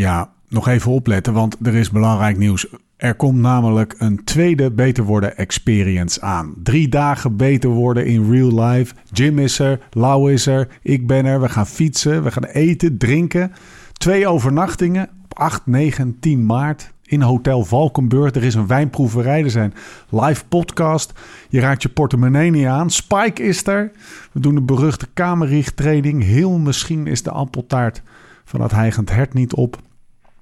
Ja, nog even opletten, want er is belangrijk nieuws. Er komt namelijk een tweede Beter Worden Experience aan. Drie dagen beter worden in real life. Jim is er, Lau is er, ik ben er. We gaan fietsen, we gaan eten, drinken. Twee overnachtingen op 8, 9 en 10 maart in Hotel Valkenburg. Er is een wijnproeverij, er zijn live podcast. Je raakt je portemonnee niet aan. Spike is er. We doen de beruchte kamerrichttraining. Heel misschien is de appeltaart van het heigend hert niet op.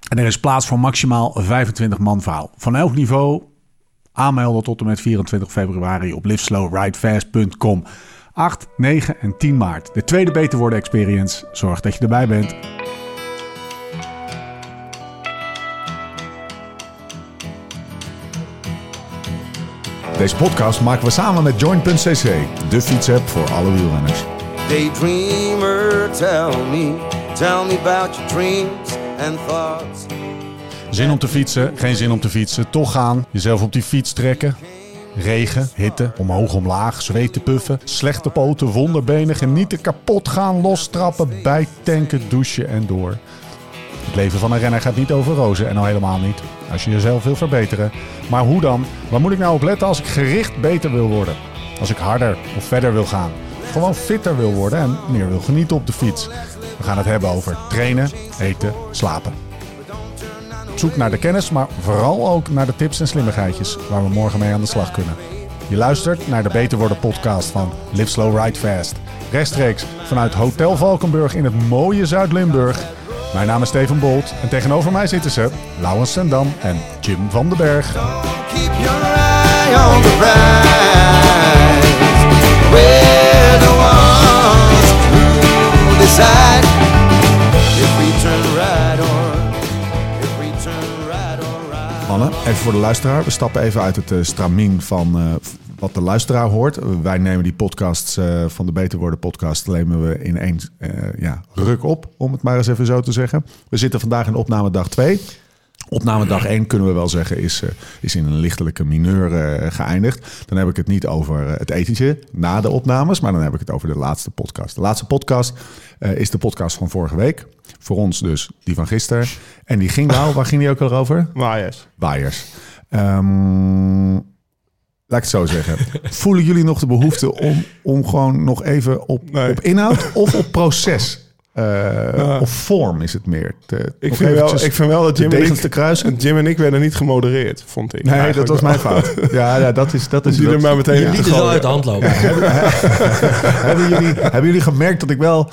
En er is plaats voor maximaal 25 man verhaal. Van elk niveau aanmelden tot en met 24 februari op liveslowridefast.com. 8, 9 en 10 maart. De tweede Beter Worden Experience. Zorg dat je erbij bent. Deze podcast maken we samen met Join.cc, de fietsapp voor alle wielrenners. Daydreamer, tell me, tell me about your dreams Zin om te fietsen, geen zin om te fietsen. Toch gaan, jezelf op die fiets trekken. Regen, hitte, omhoog, omlaag, zweten puffen, slechte poten, wonderbenen, genieten, kapot gaan, lostrappen, bijtanken, douchen en door. Het leven van een renner gaat niet over rozen en al helemaal niet als je jezelf wil verbeteren. Maar hoe dan? Waar moet ik nou op letten als ik gericht beter wil worden? Als ik harder of verder wil gaan? Gewoon fitter wil worden en meer wil genieten op de fiets. We gaan het hebben over trainen, eten, slapen. Zoek naar de kennis, maar vooral ook naar de tips en slimmigheidjes waar we morgen mee aan de slag kunnen. Je luistert naar de Beter Worden podcast van Live Slow Ride Fast. Rechtstreeks vanuit Hotel Valkenburg in het mooie Zuid-Limburg. Mijn naam is Steven Bolt en tegenover mij zitten ze Laurens Sendam en Jim van den Berg. Voor de luisteraar. We stappen even uit het eh, stramien van eh, wat de luisteraar hoort. Wij nemen die podcasts eh, van de Beter Worden podcast... nemen we in één ja, ruk op, om het maar eens even zo te zeggen. We zitten vandaag in opname dag 2. Opname dag 1 kunnen we wel zeggen is, is in een lichtelijke mineur eh, geëindigd. Dan heb ik het niet over het etentje na de opnames, maar dan heb ik het over de laatste podcast. De laatste podcast is de podcast van vorige week. Voor ons dus die van gisteren. En die ging nou, waar ging die ook al over? Waaiers. Waaiers. Ehm, laat ik het zo zeggen. Voelen jullie nog de behoefte om, om gewoon nog even op, Nee. op inhoud of op proces? eh, Of vorm is het meer. Te, Ik vind, wel, ik vind wel dat Jim en, ik, te kruisen. Jim en ik werden niet gemodereerd, vond ik. Nee, dat was wel. mijn fout. Ja, ja dat is... Dat is Die dat, er maar meteen Ja. liet het wel uit de hand lopen. hebben, jullie, hebben jullie gemerkt dat ik wel,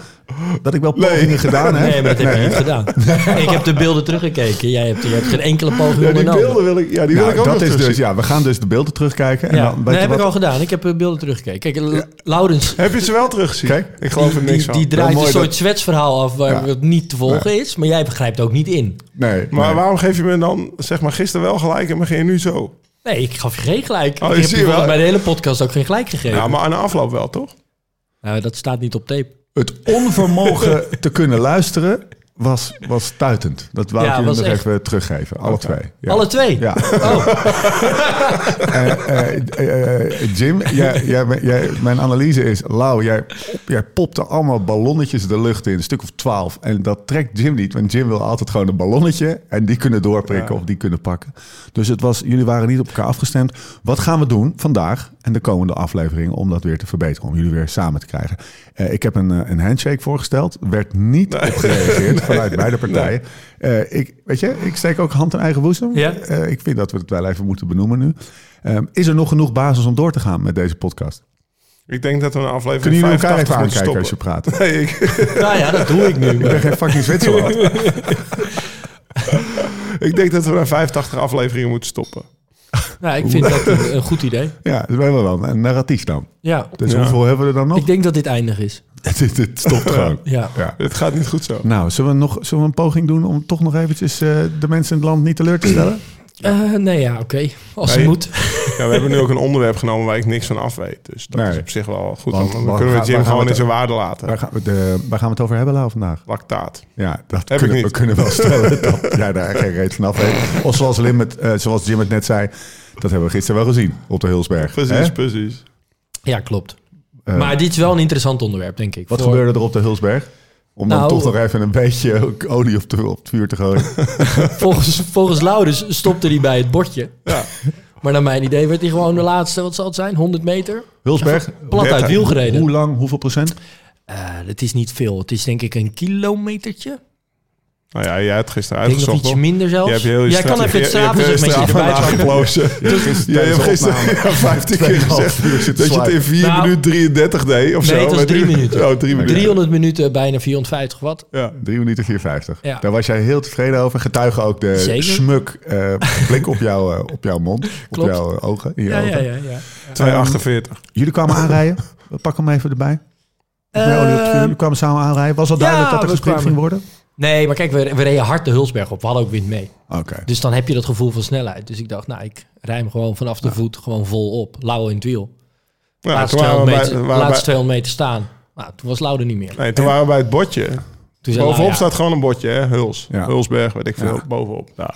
dat ik wel pogingen gedaan heb? Nee, maar dat heb je niet gedaan. Ik heb de beelden teruggekeken. Jij hebt, je hebt geen enkele poging Ja, die ondernomen. beelden wil ik, ja, die wil Nou, ik ook dat nog is dus, ja, we gaan dus de beelden terugkijken. En Ja, dan, je heb ik al gedaan. Ik heb de beelden teruggekeken. Kijk, L- Laurens, Heb je ze wel teruggezien? Kijk, ik geloof er die, niks die, van. die draait een soort zwetsverhaal af waar Ja. het niet te volgen is. Maar jij begrijpt ook niet in. Nee, maar nee. waarom geef je me dan, zeg maar, gisteren wel gelijk en begin je nu zo? Nee, ik gaf je geen gelijk. Oh, ik je heb je wel. mij de hele podcast ook geen gelijk gegeven. Ja, maar aan de afloop wel, toch? Nou, dat staat niet op tape. Het onvermogen te kunnen luisteren was, was stuitend. Dat wou Ja, ik jullie nog echt- even teruggeven. Alle twee. Ja. Alle twee? Ja. Oh, Eh, eh, eh, Jim, jij, jij, bent- jij, mijn analyse is... Lau, jij, jij popte allemaal ballonnetjes de lucht in. Een stuk of twaalf. En dat trekt Jim niet. Want Jim wil altijd gewoon een ballonnetje. En die kunnen doorprikken of die kunnen pakken. Dus het was, jullie waren niet op elkaar afgestemd. Wat gaan we doen vandaag en de komende afleveringen... om dat weer te verbeteren? Om jullie weer samen te krijgen. Ik heb een, een handshake voorgesteld. Werd niet op gereageerd vanuit beide partijen. Eh, ik, weet je, ik steek ook hand in eigen boezem. Ja. Eh, ik vind dat we het wel even moeten benoemen nu. Ehm, is er nog genoeg basis om door te gaan met deze podcast? Ik denk dat we een aflevering Kunnen jullie elkaar even 85 moeten aankijken als je stoppen. praat? Nee, ik, nou ja, dat doe ik nu. Ik ben geen fucking Zwitserland. ik denk dat we na 85 afleveringen moeten stoppen. Nou, ik vind dat een, een goed idee. Ja, dat ben wel dan. Een narratief dan. Ja, Dus Ja. hoeveel hebben we er dan nog? ik denk dat dit eindig is. Het, het stopt gewoon. Ja. Ja. Het gaat niet goed zo. Nou, zullen we, nog, zullen we een poging doen om toch nog eventjes eh, de mensen in het land niet teleur te stellen? Eh, nee, ja, oké. Als het Nee. moet. Ja, we hebben nu ook een onderwerp genomen waar ik niks van af weet. Dus dat Nee. is op zich wel goed. Want- Dan, waar kunnen we Jim gewoon in zijn waarde laten. Waar gaan we, de, waar gaan we het over hebben, Lau, vandaag? Lactaat. Ja, dat kunnen, we niet. kunnen wel stellen dat jij daar geen reet van af weet. Of zoals, Lim het, eh, zoals Jim het net zei, dat hebben we gisteren wel gezien op de Hulsberg. Precies, precies. Ja, klopt. Eh, maar dit is wel een interessant onderwerp, denk ik. Wat Voor- gebeurde er op de Hulsberg? Om dan Nou, toch nog even een beetje olie op, de, op het vuur te gooien. Volgens, volgens Laurens stopte hij bij het bordje. Ja. Maar naar mijn idee werd hij gewoon de laatste, wat zal het zijn, 100 meter? Hulsberg, Plat uit 30. wiel gereden. hoe lang, hoeveel procent? Eh, het is niet veel. Het is denk ik een kilometertje. Nou ja, jij hebt gisteren Ik denk nog uitgezocht, iets minder zelfs. Je je Jij kan even het je- je heel strafenzegmentje straf erbij pakken. gisteren Ja, je hebt gisteren opname ja, 15 keer 2,5 gezegd dat je het in 4 Nou, minuten 33 deed of Nee, zo. het was Met- drie minuten. Oh, drie minuten. 300 minuten, bijna 450 watt. Ja. 3 minuten 4,50. Ja. Daar was jij heel tevreden over. Getuigen ook de Zeker. smuk eh, blik op, jou, eh, op jouw mond. Klopt. Op jouw ogen. In je Ja, ja, ogen. ja. ja. 248. Jullie kwamen aanrijden. Pak hem even erbij. Met vuur. Jullie kwamen samen aanrijden. Was al ja, duidelijk dat er we gesprek ging worden? Nee, maar kijk, we, we reden hard de Hulsberg op. We hadden ook wind mee. Oké. Dus dan heb je dat gevoel van snelheid. Dus ik dacht, nou, ik rij hem gewoon vanaf de voet gewoon vol op. Lauw in het wiel. Ja, laatste, toen waren we 200 bij, meter, laatste bij, 200 meter staan. Nou, toen was Lauw er niet meer. nee, toen waren we bij het bordje. Toen Bovenop ja, staat gewoon een bordje, hè? Huls. Ja. Hulsberg, weet ik veel. Ja. Bovenop. Ja,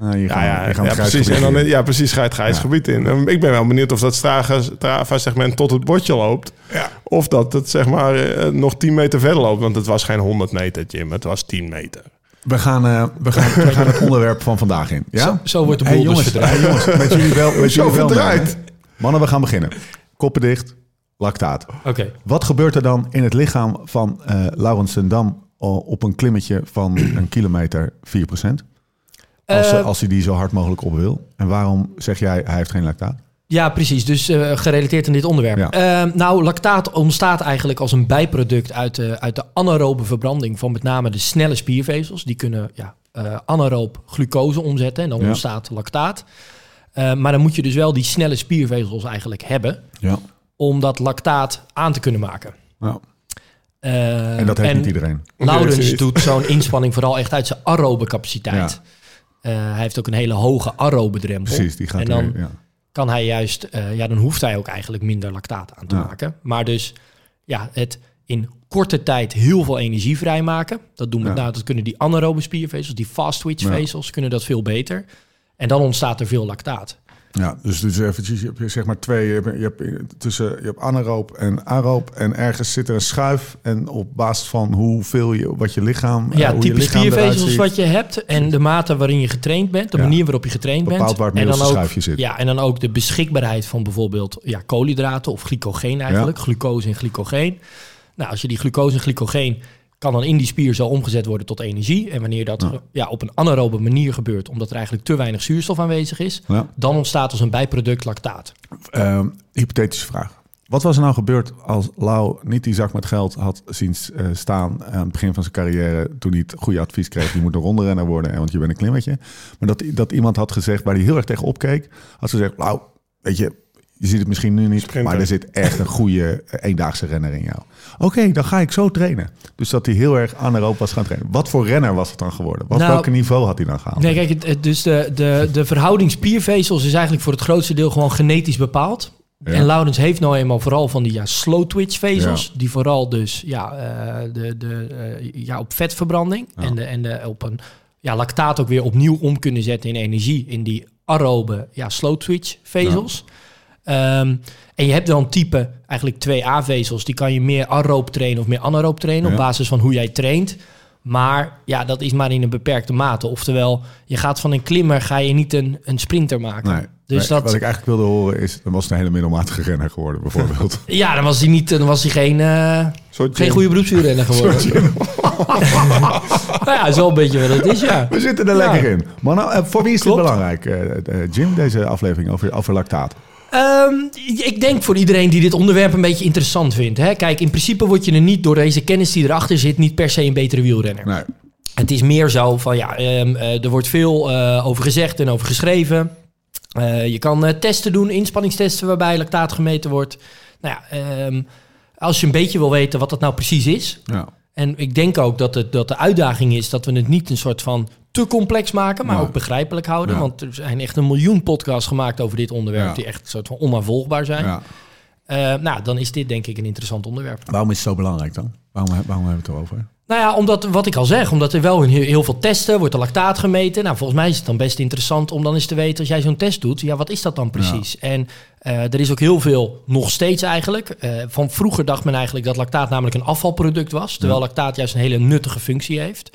Nou, ja, gaan gaan precies. En dan, ja, precies. Ga je het grijs Ja. gebied in. En ik ben wel benieuwd of dat Strava, Strava segment tot het bordje loopt. Ja. Of dat het zeg maar eh, nog 10 meter verder loopt. Want het was geen 100 meter, Jim. Het was 10 meter. We gaan, eh, we, gaan, we gaan het onderwerp van vandaag in. Ja? Zo, zo wordt de Hey, boel dus jongens, verdraaid. hey, jongens, met jullie wel, met Zo jullie wel. Mannen, we gaan beginnen. Koppen dicht, lactaat. Oké. Wat gebeurt er dan in het lichaam van eh Laurens Dam op een klimmetje van een kilometer 4%? Als, Eh, als hij die zo hard mogelijk op wil. En waarom zeg jij hij heeft geen lactaat? Ja, precies. Dus eh, gerelateerd aan dit onderwerp. Ja. Eh, nou, lactaat ontstaat eigenlijk als een bijproduct uit de, uit de anaerobe verbranding van met name de snelle spiervezels. Die kunnen ja, eh anaeroop glucose omzetten en dan Ja. ontstaat lactaat. Eh, maar dan moet je dus wel die snelle spiervezels eigenlijk hebben Ja. om dat lactaat aan te kunnen maken. En dat heeft niet iedereen. Laurens doet zo'n inspanning vooral echt uit zijn aerobe capaciteit. Eh, hij heeft ook een hele hoge aerobe drempel. Precies, die gaat en dan ja. kan hij juist, eh, ja, dan hoeft hij ook eigenlijk minder lactaat aan te Ja. maken. Maar dus, ja, het in korte tijd heel veel energie vrijmaken. Dat doen met Ja. name, dat kunnen die anaerobe spiervezels, die fast twitch vezels, kunnen dat veel beter. En dan ontstaat er veel lactaat. Ja, dus, dus eventjes, je hebt zeg maar twee, je hebt, je hebt tussen, je hebt anaeroop en aeroop en ergens zit er een schuif en op basis van hoeveel je, wat je lichaam, eh, Ja, hoe je type lichaam eruit spiervezels wat je hebt en de mate waarin je getraind bent, de Ja. manier waarop je getraind bent. waar het en middelste ook, schuifje zit. Ja, en dan ook de beschikbaarheid van bijvoorbeeld ja, koolhydraten of glycogeen eigenlijk, glucose en glycogeen. Nou, als je die glucose en glycogeen kan dan in die spier zo omgezet worden tot energie. En wanneer dat Ja. ja. op een anaerobe manier gebeurt, omdat er eigenlijk te weinig zuurstof aanwezig is, Ja. dan ontstaat als een bijproduct lactaat. Ehm, hypothetische vraag. Wat was er nou gebeurd als Lau niet die zak met geld had zien eh, staan aan het begin van zijn carrière, toen hij het goede advies kreeg, je moet een rondrenner worden, want je bent een klimmetje. Maar dat, dat iemand had gezegd, waar hij heel erg tegen opkeek, had ze gezegd, Lau, weet je, je ziet het misschien nu niet, Sprinter. maar er zit echt een goede eh, eendaagse renner in jou. Oké, dan ga ik zo trainen. Dus dat hij heel erg anaeroop was gaan trainen. Wat voor renner was het dan geworden? Wat, Nou, welke niveau had hij dan gehaald? Nee, kijk, dus de, de, de verhouding spiervezels is eigenlijk voor het grootste deel gewoon genetisch bepaald. Ja. En Laurens heeft nou eenmaal vooral van die ja, slow twitch vezels, Ja. die vooral dus ja, eh, de, de, eh, ja, op vetverbranding Ja. en, de, en de, op een ja, lactaat ook weer opnieuw om kunnen zetten in energie in die aerobe ja, slow twitch vezels. Ehm, en je hebt dan type eigenlijk twee A-vezels, die kan je meer aeroop trainen of meer anaeroop trainen Ja. op basis van hoe jij traint. Maar ja, dat is maar in een beperkte mate. Oftewel, je gaat van een klimmer ga je niet een, een sprinter maken. Nee. Dus Nee, dat, Wat ik eigenlijk wilde horen is, dan was het een hele middelmatige renner geworden, bijvoorbeeld. Ja, dan was hij niet, dan was hij geen, eh, geen goede beroepswielrenner geworden. nou ja, zo een beetje wat het is, ja. We zitten er Ja. lekker in. Mannen, eh, voor wie is dit belangrijk, eh, Jim, deze aflevering over, over lactaat? Ehm, ik denk voor iedereen die dit onderwerp een beetje interessant vindt. Hè? Kijk, in principe word je er niet door deze kennis die erachter zit, niet per se een betere wielrenner. Nee. Het is meer zo van ja, ehm, eh, er wordt veel eh, over gezegd en over geschreven. Eh, je kan testen doen, inspanningstesten waarbij lactaat gemeten wordt. Nou ja, ehm, als je een beetje wil weten wat dat nou precies is. Ja. En ik denk ook dat, het, dat de uitdaging is dat we het niet een soort van te complex maken, maar Ja. ook begrijpelijk houden. Ja. Want er zijn echt een miljoen podcasts gemaakt over dit onderwerp Ja. die echt een soort van onnavolgbaar zijn. Eh, nou, dan is dit denk ik een interessant onderwerp. Waarom is het zo belangrijk dan? Waarom, waarom hebben we het erover? Nou ja, omdat, wat ik al zeg, omdat er wel heel, heel veel testen wordt de lactaat gemeten. Nou, volgens mij is het dan best interessant om dan eens te weten, als jij zo'n test doet, ja, wat is dat dan precies? En eh, er is ook heel veel, nog steeds eigenlijk. eh, van vroeger dacht men eigenlijk dat lactaat namelijk een afvalproduct was, terwijl lactaat juist een hele nuttige functie heeft.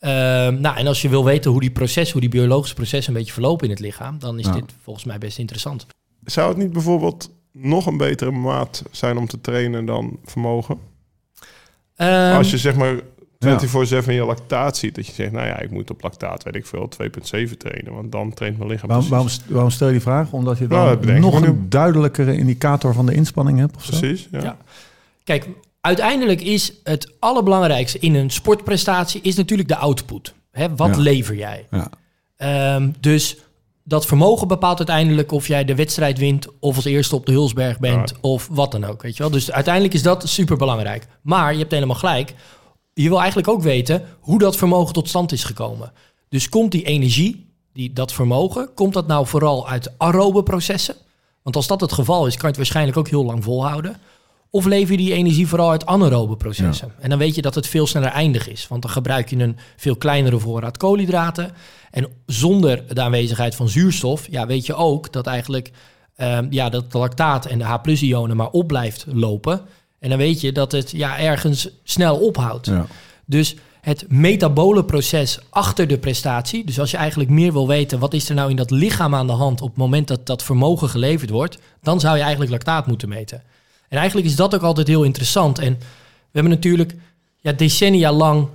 Ehm, nou, en als je wil weten hoe die processen, hoe die biologische processen een beetje verlopen in het lichaam, dan is Ja. dit volgens mij best interessant. Zou het niet bijvoorbeeld nog een betere maat zijn om te trainen dan vermogen? Ehm, Als je zeg maar 24-7 je lactaat ziet, dat je zegt, nou ja, ik moet op lactaat, weet ik veel, 2,7 trainen, want dan traint mijn lichaam Waarom, waarom, waarom stel je die vraag? Omdat je dan Nou, ik nog een duidelijkere indicator van de inspanning hebt? Of zo? Precies, ja. Ja. Kijk, uiteindelijk is het allerbelangrijkste in een sportprestatie is natuurlijk de output. Hè, wat Ja. lever jij? Ja. Ehm, dus dat vermogen bepaalt uiteindelijk of jij de wedstrijd wint of als eerste op de Hulsberg bent Ja. of wat dan ook. Weet je wel? Dus uiteindelijk is dat super belangrijk. Maar je hebt helemaal gelijk. Je wil eigenlijk ook weten hoe dat vermogen tot stand is gekomen. Dus komt die energie, die, dat vermogen, komt dat nou vooral uit aerobe processen? Want als dat het geval is, kan je het waarschijnlijk ook heel lang volhouden. Of lever je die energie vooral uit anaerobe processen? En dan weet je dat het veel sneller eindig is. Want dan gebruik je een veel kleinere voorraad koolhydraten. En zonder de aanwezigheid van zuurstof, ja, weet je ook dat eigenlijk ehm, ja, dat de lactaat en de H-ionen maar op blijft lopen. En dan weet je dat het ja, ergens snel ophoudt. Ja. Dus het metabole proces achter de prestatie. Dus als je eigenlijk meer wil weten, wat is er nou in dat lichaam aan de hand op het moment dat dat vermogen geleverd wordt, dan zou je eigenlijk lactaat moeten meten. En eigenlijk is dat ook altijd heel interessant. En we hebben natuurlijk ja, decennia lang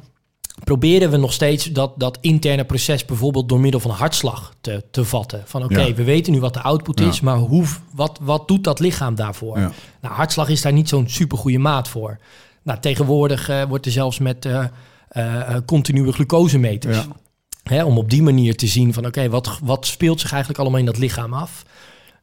proberen we nog steeds dat, dat interne proces bijvoorbeeld door middel van hartslag te, te vatten. Van oké, Ja. we weten nu wat de output Ja. is, maar hoe, wat, wat doet dat lichaam daarvoor? Ja. Nou, hartslag is daar niet zo'n supergoeie maat voor. Nou, tegenwoordig eh, wordt er zelfs met eh, eh, continue glucosemeters. Hè, om op die manier te zien van oké, wat, wat speelt zich eigenlijk allemaal in dat lichaam af?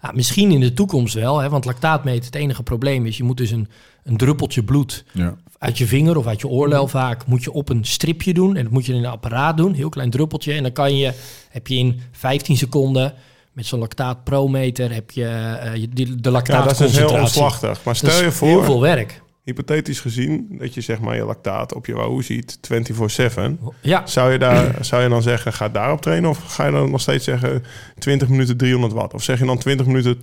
Nou, misschien in de toekomst wel, hè, want lactaatmeten, het enige probleem is, je moet dus een, een druppeltje bloed Ja. uit je vinger of uit je oorlel vaak, moet je op een stripje doen. En dat moet je in een apparaat doen, heel klein druppeltje. En dan kan je, heb je in 15 seconden met zo'n lactaatprometer, heb je die- de Ja, dat is lactaatconcentratie. dus heel omslachtig. Maar stel je voor, heel veel werk. Hypothetisch gezien, dat je zeg maar je lactaat op je wahoo ziet 24-7. Ja, Zou je, daar, zou je dan zeggen, ga daarop trainen? Of ga je dan nog steeds zeggen 20 minuten 300 watt? Of zeg je dan 20 minuten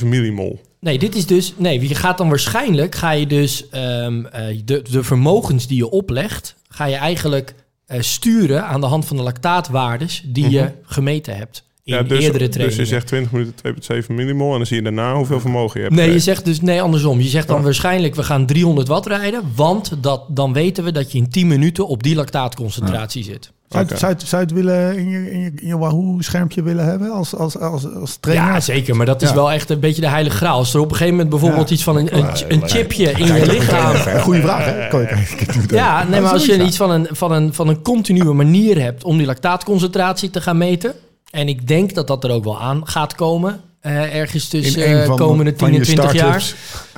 2,7 millimol? Nee, dit is dus. Nee, je gaat dan waarschijnlijk ga je dus ehm, eh, de, de vermogens die je oplegt, ga je eigenlijk eh, sturen aan de hand van de lactaatwaardes die je gemeten hebt in. Ja, dus, eerdere dus trainingen. je zegt 20 minuten 2,7 millimol en dan zie je daarna hoeveel vermogen je hebt. Nee, je zegt dus nee andersom. Je zegt dan Oh. waarschijnlijk we gaan 300 watt rijden, want dat, dan weten we dat je in 10 minuten op die lactaatconcentratie zit. Zou, zou, je- zou je het willen in je, in je, in je Wahoo-schermpje willen hebben als, als, als, als trainer? Ja, zeker. Maar dat is Ja. wel echt een beetje de heilige graal. Als er op een gegeven moment bijvoorbeeld Ja. iets van een, een, een chipje in je lichaam Goeie vraag, hè? Kan je- Ja, nee, maar als je iets van een, van, een, van een continue manier hebt om die lactaatconcentratie te gaan meten. En ik denk dat dat er ook wel aan gaat komen. eh, ergens tussen eh, van- komende van 10 en je 20 jaar.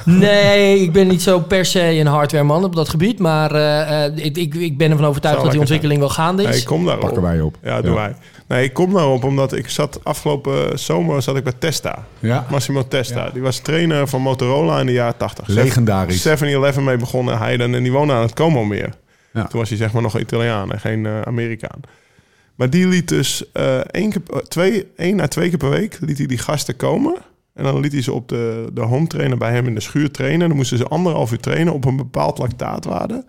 Nee, ik ben niet zo per se een hardwareman op dat gebied. Maar eh, eh, ik, ik, ik ben ervan overtuigd dat die ontwikkeling wel gaande Nee, is. ik kom daarop. Pakken wij op. Ja, doen wij. Nee, ik kom daarop omdat ik zat afgelopen zomer zat ik bij Testa. Ja. Massimo Testa. Die was trainer van Motorola in de jaren 80. Legendarisch. 7-Eleven mee begonnen Heiden en die woonde aan het Como meer. Ja. Toen was hij zeg maar nog Italiaan en geen Amerikaan. Maar die liet dus eh één, keer, per- twee, één à twee keer per week liet hij die gasten komen. En dan liet hij ze op de, de home trainer bij hem in de schuur trainen. Dan moesten ze anderhalf uur trainen op een bepaald lactaatwaarde.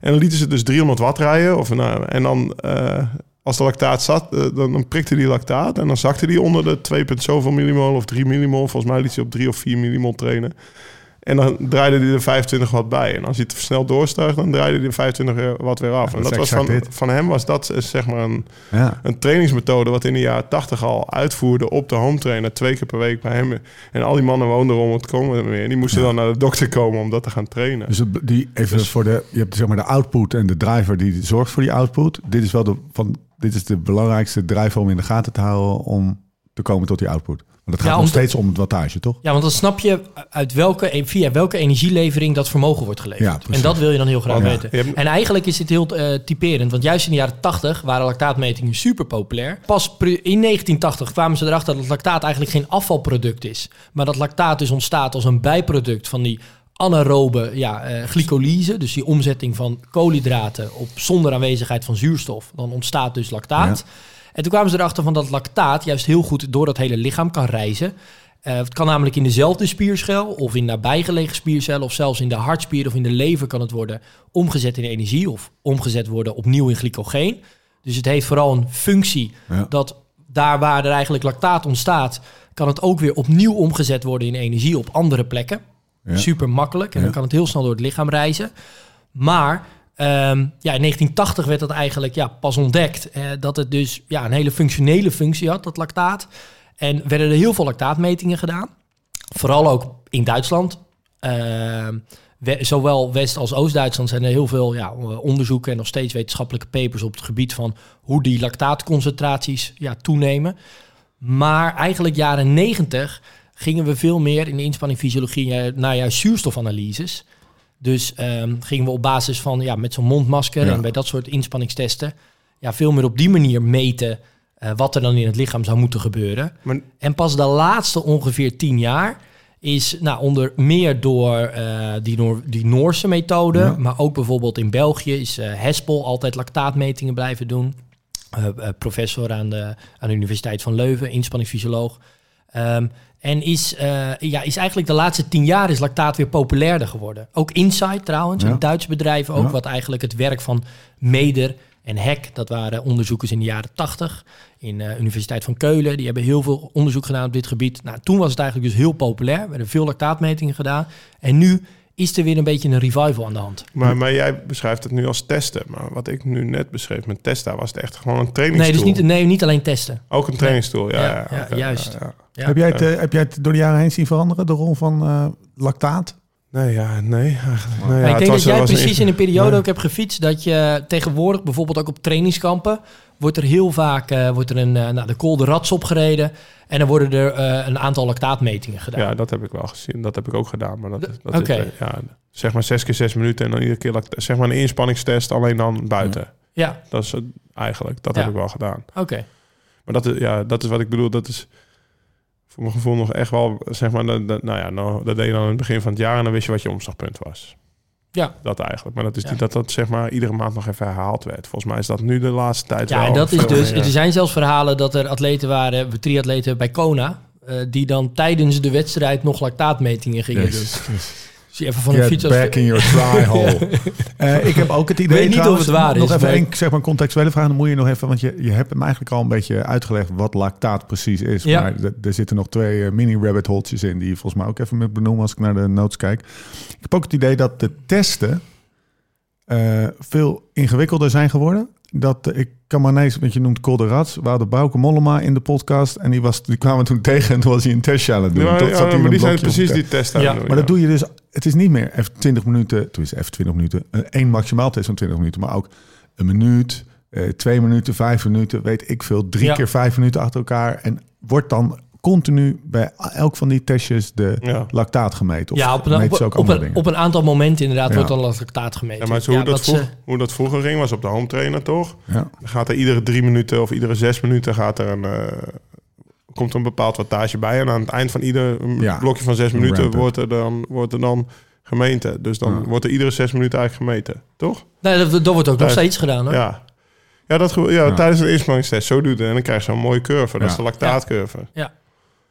En dan lieten ze dus 300 watt rijden. Of, nou, en dan, eh, als de lactaat zat, eh, dan, dan prikte die lactaat. En dan zakte die onder de 2, punt zoveel millimol of 3 millimol. Volgens mij liet hij op 3 of 4 millimol trainen. En dan draaide hij er 25 watt bij. En als hij het snel doorstuig, dan draaide hij er 25 watt weer af. Ja, en dat was van, dit. van hem was dat eh, zeg maar een, Ja. een trainingsmethode wat in de jaren 80 al uitvoerde op de home trainer. Twee keer per week bij hem. En al die mannen woonden om het komen meer. Die moesten dan naar de dokter komen om dat te gaan trainen. Dus die, even voor de, je hebt zeg maar de output en de driver die zorgt voor die output. Dit is wel de, van, dit is de belangrijkste driver om in de gaten te houden om te komen tot die output. Want het gaat Ja, nog steeds om het wattage, toch? Ja, want dan snap je uit welke, via welke energielevering dat vermogen wordt geleverd. Ja, precies. en dat wil je dan heel graag Ja. weten. En eigenlijk is dit heel eh, typerend, want juist in de jaren 80 waren lactaatmetingen super populair. Pas in 1980 kwamen ze erachter dat lactaat eigenlijk geen afvalproduct is, maar dat lactaat dus ontstaat als een bijproduct van die anaerobe ja, eh, glycolyse, dus die omzetting van koolhydraten op zonder aanwezigheid van zuurstof, dan ontstaat dus lactaat. En toen kwamen ze erachter van dat lactaat juist heel goed door dat hele lichaam kan reizen. Eh, het kan namelijk in dezelfde spierschel of in nabijgelegen spiercellen of zelfs in de hartspier of in de lever kan het worden omgezet in energie of omgezet worden opnieuw in glycogeen. Dus het heeft vooral een functie Ja. dat daar waar er eigenlijk lactaat ontstaat, kan het ook weer opnieuw omgezet worden in energie op andere plekken. Ja. Super makkelijk en Ja. dan kan het heel snel door het lichaam reizen. Maar ehm, ja, in 1980 werd dat eigenlijk ja, pas ontdekt. dat het dus ja, een hele functionele functie had, dat lactaat. En werden er heel veel lactaatmetingen gedaan. Vooral ook in Duitsland. Ehm, we- zowel West- als Oost-Duitsland zijn er heel veel ja, onderzoeken en nog steeds wetenschappelijke papers op het gebied van hoe die lactaatconcentraties ja, toenemen. Maar eigenlijk jaren 90 gingen we veel meer in de inspanningfysiologie naar juist zuurstofanalyses. Dus ehm, gingen we op basis van ja, met zo'n mondmasker Ja. en bij dat soort inspanningstesten ja, veel meer op die manier meten eh, wat er dan in het lichaam zou moeten gebeuren. Maar En pas de laatste ongeveer tien jaar is nou, onder meer door eh, die, Noor- die Noorse methode, Ja. maar ook bijvoorbeeld in België is eh Hespel altijd lactaatmetingen blijven doen. Professor aan de, aan de Universiteit van Leuven, inspanningsfysioloog. Ehm, en is, eh, ja, is eigenlijk de laatste tien jaar is lactaat weer populairder geworden. Ook Insight trouwens, Ja. een Duits bedrijf ook, Ja. wat eigenlijk het werk van Meder en Heck, dat waren onderzoekers in de jaren 80 in de Universiteit van Keulen. Die hebben heel veel onderzoek gedaan op dit gebied. Nou, toen was het eigenlijk dus heel populair. Er werden veel lactaatmetingen gedaan. En nu is er weer een beetje een revival aan de hand. Maar, maar jij beschrijft het nu als testen. Maar wat ik nu net beschreef met testen, was het echt gewoon een trainingstoel. Nee, dus niet, nee, niet alleen testen. Ook een trainingstoel, ja. Ja, ja, ja, oké, juist. Heb, jij het, eh, heb jij het door de jaren heen zien veranderen, de rol van eh, lactaat? Nee, ja, nee. eigenlijk- nee, ik het denk was- dat jij precies in een periode nee. ook hebt gefietst dat je tegenwoordig bijvoorbeeld ook op trainingskampen wordt er heel vaak eh, wordt er een, eh, nou, de Col de Rats opgereden en dan worden er eh, een aantal lactaatmetingen gedaan. Ja, dat heb ik wel gezien. Dat heb ik ook gedaan. Maar dat, dat is, ja, zeg maar zes keer zes minuten en dan iedere keer zeg maar een inspanningstest, alleen dan buiten. Ja, Dat is het eigenlijk, dat Ja. heb ik wel gedaan. oké. Maar dat is, ja, dat is wat ik bedoel. Dat is voor mijn gevoel nog echt wel, zeg maar, dat, dat- nou ja, nou, dat deed je dan in het begin van het jaar en dan wist je wat je omslagpunt was. Ja. Dat eigenlijk. Maar dat is Ja. niet dat dat zeg maar iedere maand nog even herhaald werd. Volgens mij is dat nu de laatste tijd Ja, wel en dat is dus. meer. Er zijn zelfs verhalen dat er atleten waren, triatleten bij Kona, eh, die dan tijdens de wedstrijd nog lactaatmetingen gingen doen. Je even van een fiets back in your try hole. Eh, ik heb ook het idee weet niet trouwens, of het waar Nog is, even maar- een zeg maar, contextuele vraag. Dan moet je nog even, want je, je hebt hem eigenlijk al een beetje uitgelegd wat lactaat precies is. Ja. Maar er, zitten nog twee eh, mini rabbit holes in die je volgens mij ook even moet benoemen als ik naar de notes kijk. Ik heb ook het idee dat de testen eh, veel ingewikkelder zijn geworden. Dat eh, ik kan maar ineens, want je noemt Kolderats. We hadden Bauke Mollema in de podcast en die, was, die kwamen toen tegen en toen was hij een testje aan het doen. Ja, zat maar die zijn precies die test aan Ja, doen, maar dat doe je dus, het is niet meer even 20 minuten, toen is even 20 minuten, een één maximaal test van 20 minuten, maar ook een minuut, eh, twee minuten, vijf minuten, weet ik veel, drie Ja. keer vijf minuten achter elkaar. En wordt dan continu bij elk van die testjes de Ja. lactaat gemeten? Of ja, op een, op, een, op een aantal momenten inderdaad Ja. wordt dan lactaat gemeten. Ja, maar zo hoe, dat ze- hoe dat vroeger ging, was op de home trainer toch? ja. Dan gaat er iedere drie minuten of iedere zes minuten gaat er een, eh, komt er een bepaald wattage bij. En aan het eind van ieder Ja, blokje van zes minuten wordt er, dan, wordt er dan gemeten. Dus dan Ja. wordt er iedere zes minuten eigenlijk gemeten, toch? Nee, dat, dat wordt ook nog steeds gedaan hoor. Ja. Ja, dat, ja, Ja. tijdens een inspanningstest. Zo doet het. En dan krijg je zo'n mooie curve. Dat Ja. is de lactaatcurve. ja,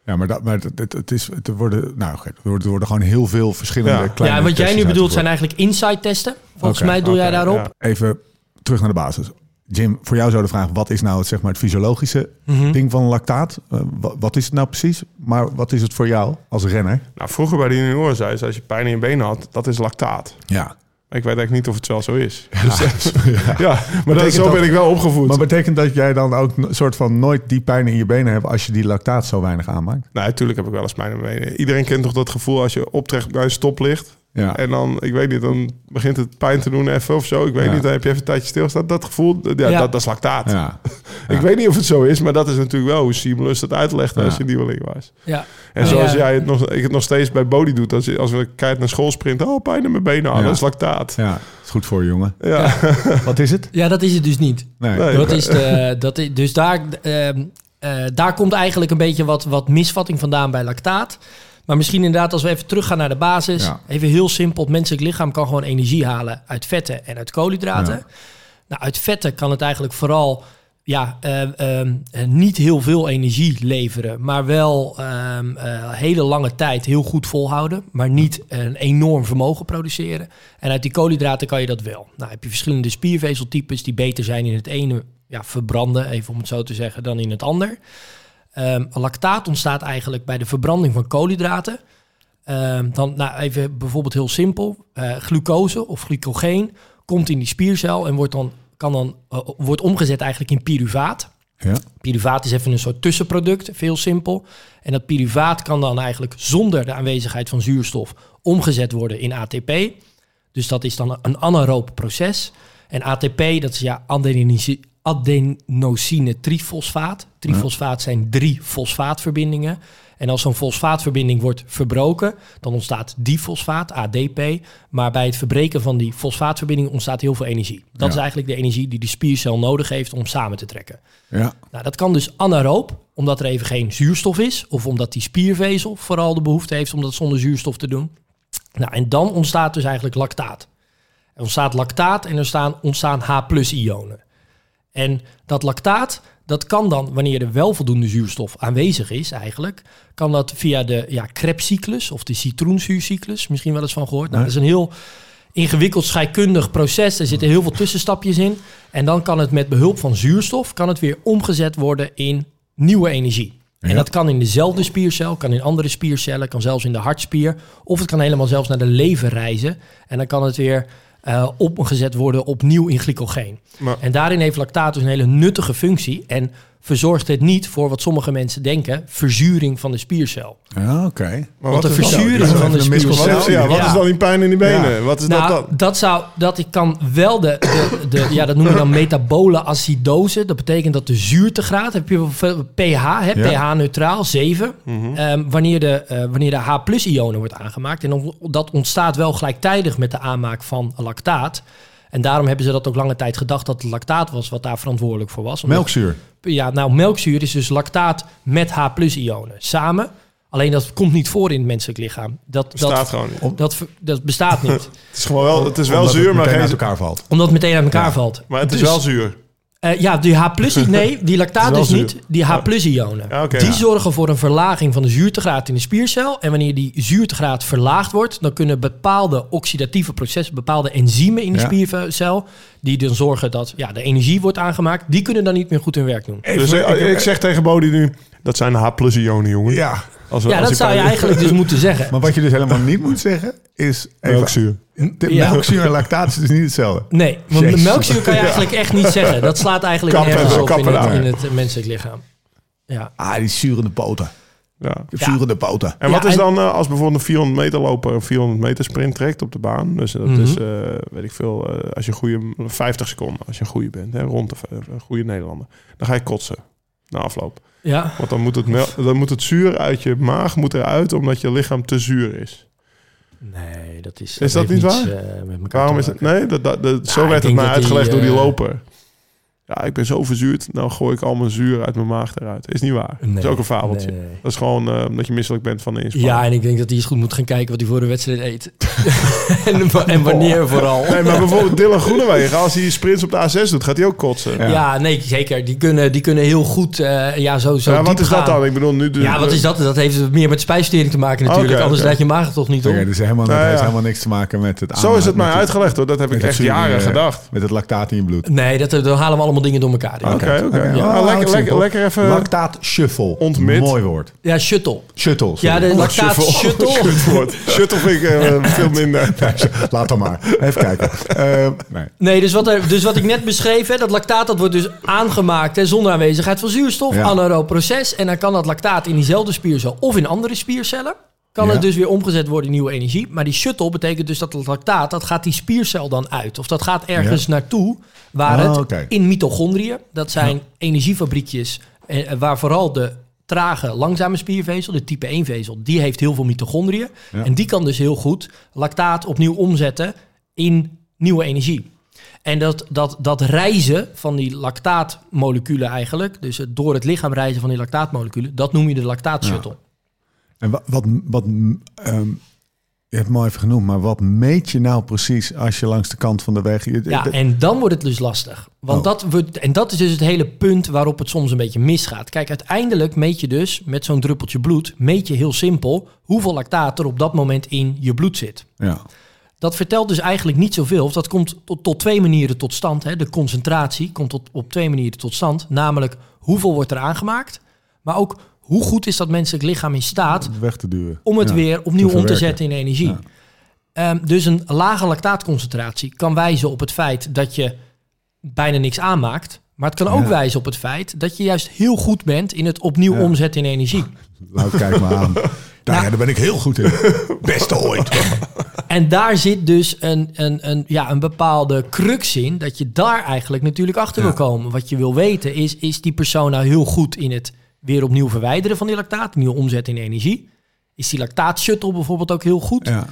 maar, dat, maar het, het, het is, het worden, nou, er worden, worden gewoon heel veel verschillende Ja. kleine Ja, wat jij nu bedoelt zijn eigenlijk inside testen. Volgens mij doe jij daarop. ja. Even terug naar de basis. Jim, voor jou zou de vraag, wat is nou het, zeg maar, het fysiologische Mhm. ding van lactaat? Eh, wa- wat is het nou precies? Maar wat is het voor jou als renner? Nou, vroeger bij de junioren zei ze, als je pijn in je benen had, dat is lactaat. Ja. Ik weet eigenlijk niet of het wel zo is. Dus, ja. ja, maar Betekent zo dat- ben ik wel opgevoed. Maar betekent dat jij dan ook een soort van nooit die pijn in je benen hebt als je die lactaat zo weinig aanmaakt? Nee, natuurlijk heb ik wel eens pijn in mijn benen. Iedereen kent toch dat gevoel als je optrekt bij een stoplicht. Ja. En dan, ik weet niet, dan begint het pijn te doen even of zo. Ik weet Ja. niet, dan heb je even een tijdje stilgestaan. Dat gevoel, ja, Ja. Dat, dat is lactaat. ja. Ik weet niet of het zo is, maar dat is natuurlijk wel hoe Simulus het uitlegt Ja. als je nieuweling was. Ja. En Ja. zoals jij het nog, ik het nog steeds bij body doet. Als, je- als we kijken naar school sprinten, oh pijn in mijn benen, oh, Ja. dat is lactaat. ja, is goed voor je jongen. Ja. Wat is het? ja, dat is het dus niet. Nee. Nee. Dat is de, dat is, dus daar, ehm, eh, daar komt eigenlijk een beetje wat, wat misvatting vandaan bij lactaat. Maar misschien inderdaad, als we even teruggaan naar de basis. Ja. Even heel simpel. Het menselijk lichaam kan gewoon energie halen uit vetten en uit koolhydraten. Ja. Nou, uit vetten kan het eigenlijk vooral ja, eh, ehm, eh, niet heel veel energie leveren. Maar wel ehm, eh, hele lange tijd heel goed volhouden. Maar niet een enorm vermogen produceren. En uit die koolhydraten kan je dat wel. Nou heb je verschillende spiervezeltypes die beter zijn in het ene ja, verbranden, even om het zo te zeggen, dan in het ander. Ehm, lactaat ontstaat eigenlijk bij de verbranding van koolhydraten. Ehm, dan nou, even bijvoorbeeld heel simpel. eh, glucose of glycogeen komt in die spiercel en wordt dan, kan dan, eh, wordt omgezet eigenlijk in pyruvaat. Ja. Pyruvaat is even een soort tussenproduct, veel simpel. En dat pyruvaat kan dan eigenlijk zonder de aanwezigheid van zuurstof omgezet worden in ATP. Dus dat is dan een anaeroop proces. En ATP, dat is ja adenosine, trifosfaat. Trifosfaat zijn drie fosfaatverbindingen. En als zo'n fosfaatverbinding wordt verbroken, dan ontstaat difosfaat, ADP. Maar bij het verbreken van die fosfaatverbinding ontstaat heel veel energie. Dat Ja. is eigenlijk de energie die de spiercel nodig heeft om samen te trekken. Ja. Nou, dat kan dus anaeroop, omdat er even geen zuurstof is. Of omdat die spiervezel vooral de behoefte heeft om dat zonder zuurstof te doen. Nou, en dan ontstaat dus eigenlijk lactaat. Er ontstaat lactaat en er staan, ontstaan H-ionen. En dat lactaat, dat kan dan, wanneer er wel voldoende zuurstof aanwezig is eigenlijk, kan dat via de ja, Krebscyclus of de citroenzuurcyclus, misschien wel eens van gehoord. Nou, dat is een heel ingewikkeld scheikundig proces. Er zitten heel veel tussenstapjes in. En dan kan het met behulp van zuurstof, kan het weer omgezet worden in nieuwe energie. En Ja. dat kan in dezelfde spiercel, kan in andere spiercellen, kan zelfs in de hartspier. Of het kan helemaal zelfs naar de lever reizen. En dan kan het weer eh omgezet worden opnieuw in glycogeen. Maar- En daarin heeft lactaat dus een hele nuttige functie. En verzorgt het niet voor wat sommige mensen denken, verzuring van de spiercel. Ja, oké. Maar Want de dan? verzuring van de Wat spiercel... is, ja, wat Ja. is dan die pijn in die benen? Ja. Wat is Nou, dat dan? dat zou, dat ik kan wel de, de, de, ja, dat noem je dan metabole acidose. Dat betekent dat de zuurtegraad, heb je veel- pH, hè, Ja. pH neutraal, 7. Mhm. Ehm, wanneer de, eh, wanneer de H-ionen wordt aangemaakt. En dat ontstaat wel gelijktijdig met de aanmaak van lactaat. En daarom hebben ze dat ook lange tijd gedacht dat het lactaat was wat daar verantwoordelijk voor was. Omdat- Melkzuur. ja, nou, melkzuur is dus lactaat met H-ionen samen. Alleen dat komt niet voor in het menselijk lichaam. Dat, Bestaat dat, gewoon niet. dat, dat bestaat niet. Het is gewoon wel, het is wel Omdat zuur, het maar meteen geen... uit elkaar valt. Omdat het meteen uit elkaar Ja. valt. Maar het is Dus, wel zuur. Eh, ja, die H nee, die lactaat is dus niet. Die H-ionen. Ja, oké, die ja. zorgen voor een verlaging van de zuurtegraad in de spiercel. En wanneer die zuurtegraad verlaagd wordt, dan kunnen bepaalde oxidatieve processen, bepaalde enzymen in de Ja. spiercel, die dan zorgen dat ja, de energie wordt aangemaakt, die kunnen dan niet meer goed hun werk doen. Dus eh, ik, zeg tegen Bodie nu, dat zijn de H-ionen, jongen. Ja, Als we- Ja, als dat zou je eigenlijk dus moeten zeggen. maar wat je dus helemaal niet moet zeggen is... even- Melkzuur. Ja. Melkzuur en lactaat is dus niet hetzelfde. Nee, want de Jezus. melkzuur kan je eigenlijk echt niet zeggen. Dat slaat eigenlijk Kappen, nergens op in het, daar. in het menselijk lichaam. Ja. Ah, die zurende poten. Ja. Zurende poten. En Ja, wat is dan eh, als bijvoorbeeld een 400 meter loper een 400 meter sprint trekt op de baan? Dus dat Mhm. is, eh, weet ik veel, eh, als je een goede 50 seconden, als je een goede bent, hè, rond de een goede Nederlander, dan ga je kotsen na afloop. Ja. Want dan moet het, dan moet het zuur uit je maag moet eruit, omdat je lichaam te zuur is. Nee, dat is. Is dat niet niets, waar? eh, met elkaar Waarom is het? Nee, dat, dat, dat- zo ik werd het die, uitgelegd door die eh, loper. Ja, ik ben zo verzuurd, nou gooi ik al mijn zuur uit mijn maag eruit. Is niet waar. dat is Nee, ook een fabeltje. nee, nee. Dat is gewoon eh, omdat je misselijk bent van de inspanning. Ja, en ik denk dat hij eens goed moet gaan kijken wat hij voor de wedstrijd eet. en, en wanneer vooral. Nee, maar bijvoorbeeld Dylan Groenewegen, als hij sprints op de A6 doet, gaat hij ook kotsen. Ja. Ja. nee, zeker. Die kunnen, die kunnen heel goed eh, ja, zo, zo Ja, wat diep is dat dan? Ik bedoel, nu... De, Ja, wat is dat? Dat heeft meer met spijsvertering te maken natuurlijk. Anders oké. laat je maag toch niet op. Oké, dus helemaal, dat Ja, ja. heeft helemaal niks te maken met het Zo is het mij uitgelegd hoor. Dat heb ik echt jaren eh, gedacht. Met het lactaat in je bloed. Nee, dat, dan halen we allemaal dingen door elkaar. Oké, oké. Ja, Oh, lekker, lekker, lekker even... Lactaat shuffle. Ontmid. Mooi woord. Ja, shuttle. Shuttle. Ja, de lactaat shuttle. Shuttle. Shuttle vind ik eh, veel minder. Laat dan maar. Even kijken. Eh, nee. Nee, dus wat, er, dus wat ik net beschreef, hè, dat lactaat dat wordt dus aangemaakt hè, zonder aanwezigheid van zuurstof, Ja. anaerob proces. En dan kan dat lactaat in diezelfde spiercel of in andere spiercellen, kan Ja. het dus weer omgezet worden in nieuwe energie. Maar die shuttle betekent dus dat het lactaat, dat gaat die spiercel dan uit. Of dat gaat ergens naartoe waar Oh, het in mitochondriën, dat zijn energiefabriekjes eh, waar vooral de trage, langzame spiervezel, de type 1 vezel, die heeft heel veel mitochondriën. En die kan dus heel goed lactaat opnieuw omzetten in nieuwe energie. En dat, dat, dat reizen van die lactaatmoleculen eigenlijk, dus het door het lichaam reizen van die lactaatmoleculen, dat noem je de lactaatshuttle. En wat, wat, wat ehm, je hebt het mooi even genoemd, maar wat meet je nou precies als je langs de kant van de weg... je- Ja, en dan wordt het dus lastig. Want Oh. dat wordt, en dat is dus het hele punt waarop het soms een beetje misgaat. Kijk, uiteindelijk meet je dus met zo'n druppeltje bloed, meet je heel simpel hoeveel lactaat er op dat moment in je bloed zit. ja. Dat vertelt dus eigenlijk niet zoveel. Of dat komt tot, tot twee manieren tot stand. Hè. De concentratie komt tot, op twee manieren tot stand. Namelijk hoeveel wordt er aangemaakt. Maar ook hoe goed is dat menselijk lichaam in staat het weg te duwen. om het Ja. weer opnieuw om te zetten in energie. Ja. Ehm, dus een lage lactaatconcentratie kan wijzen op het feit dat je bijna niks aanmaakt. Maar het kan ook Ja. wijzen op het feit dat je juist heel goed bent in het opnieuw omzetten in energie. Nou, kijk maar aan. Daar, Nou. daar ben ik heel goed in. Beste ooit. En daar zit dus een, een, een, ja, een bepaalde crux in, dat je daar eigenlijk natuurlijk achter wil komen. Wat je wil weten is, is die persoon nou heel goed in het weer opnieuw verwijderen van die lactaat, nieuw omzetten in energie? Is die lactaatshuttle bijvoorbeeld ook heel goed? Ja.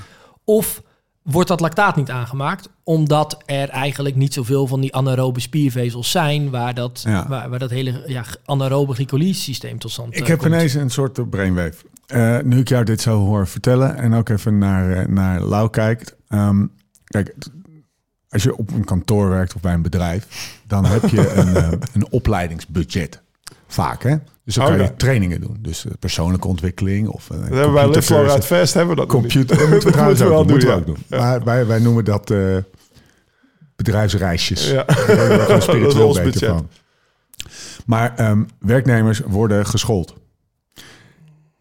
Of wordt dat lactaat niet aangemaakt, omdat er eigenlijk niet zoveel van die anaerobe spiervezels zijn, waar dat, Ja. waar, waar dat hele ja, anaerobe glycolyse systeem tot stand Ik eh, heb komt. ineens een soort brainwave. Eh, nu ik jou dit zo hoor vertellen en ook even naar, eh, naar Lau kijkt. Ehm, kijk, als je op een kantoor werkt of bij een bedrijf, dan heb je een, eh, een opleidingsbudget. Vaak, hè? Dus dan kan Oh, je ja. trainingen doen. Dus eh, persoonlijke ontwikkeling of uh, Dat hebben wij Live Fest hebben we dat. Computer, dat moeten we trouwens ook wel doen. we ook doen. Maar wij, wij noemen dat eh, bedrijfsreisjes. Ja. Daar we spiritueel beter budget. van. Maar ehm, werknemers worden geschoold.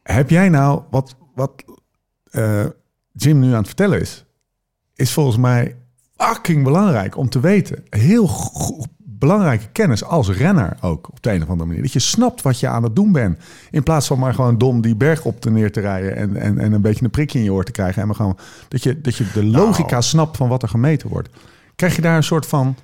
Heb jij nou, wat, wat eh, Jim nu aan het vertellen is, is volgens mij fucking belangrijk om te weten. Heel go- belangrijke kennis als renner ook op de een of andere manier. Dat je snapt wat je aan het doen bent. In plaats van maar gewoon dom die berg op te neer te rijden en, en, en een beetje een prikje in je oor te krijgen. En maar gewoon dat je, dat je de logica Nou. snapt van wat er gemeten wordt. Krijg je daar een soort van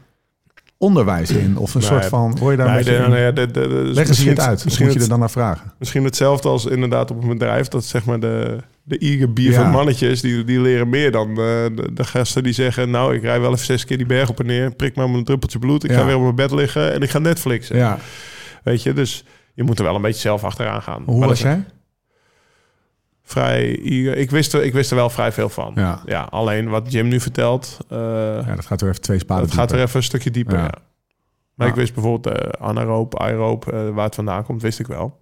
onderwijs in? Of een soort van, word je daar een Nee, beetje de- nee, de- de- de- Leggen ze je het uit? Misschien, moet je er dan naar vragen? misschien hetzelfde als inderdaad op een bedrijf. Dat zeg maar de, de beer Ja. van mannetjes, die, die leren meer dan eh, de, de gasten die zeggen... nou, ik rij wel even zes keer die berg op en neer. Prik maar een druppeltje bloed. Ik Ja. ga weer op mijn bed liggen en ik ga Netflixen. Ja. Weet je, dus je moet er wel een beetje zelf achteraan gaan. Hoe Maar was dat jij? Vrij. Ik wist, er, ik wist er wel vrij veel van. Ja. alleen wat Jim nu vertelt... eh, Ja, dat gaat weer even twee spaden het gaat er even een stukje dieper. Ja. Ja. Maar Ja. ik wist bijvoorbeeld eh anaeroop, aeroop, waar het vandaan komt, wist ik wel.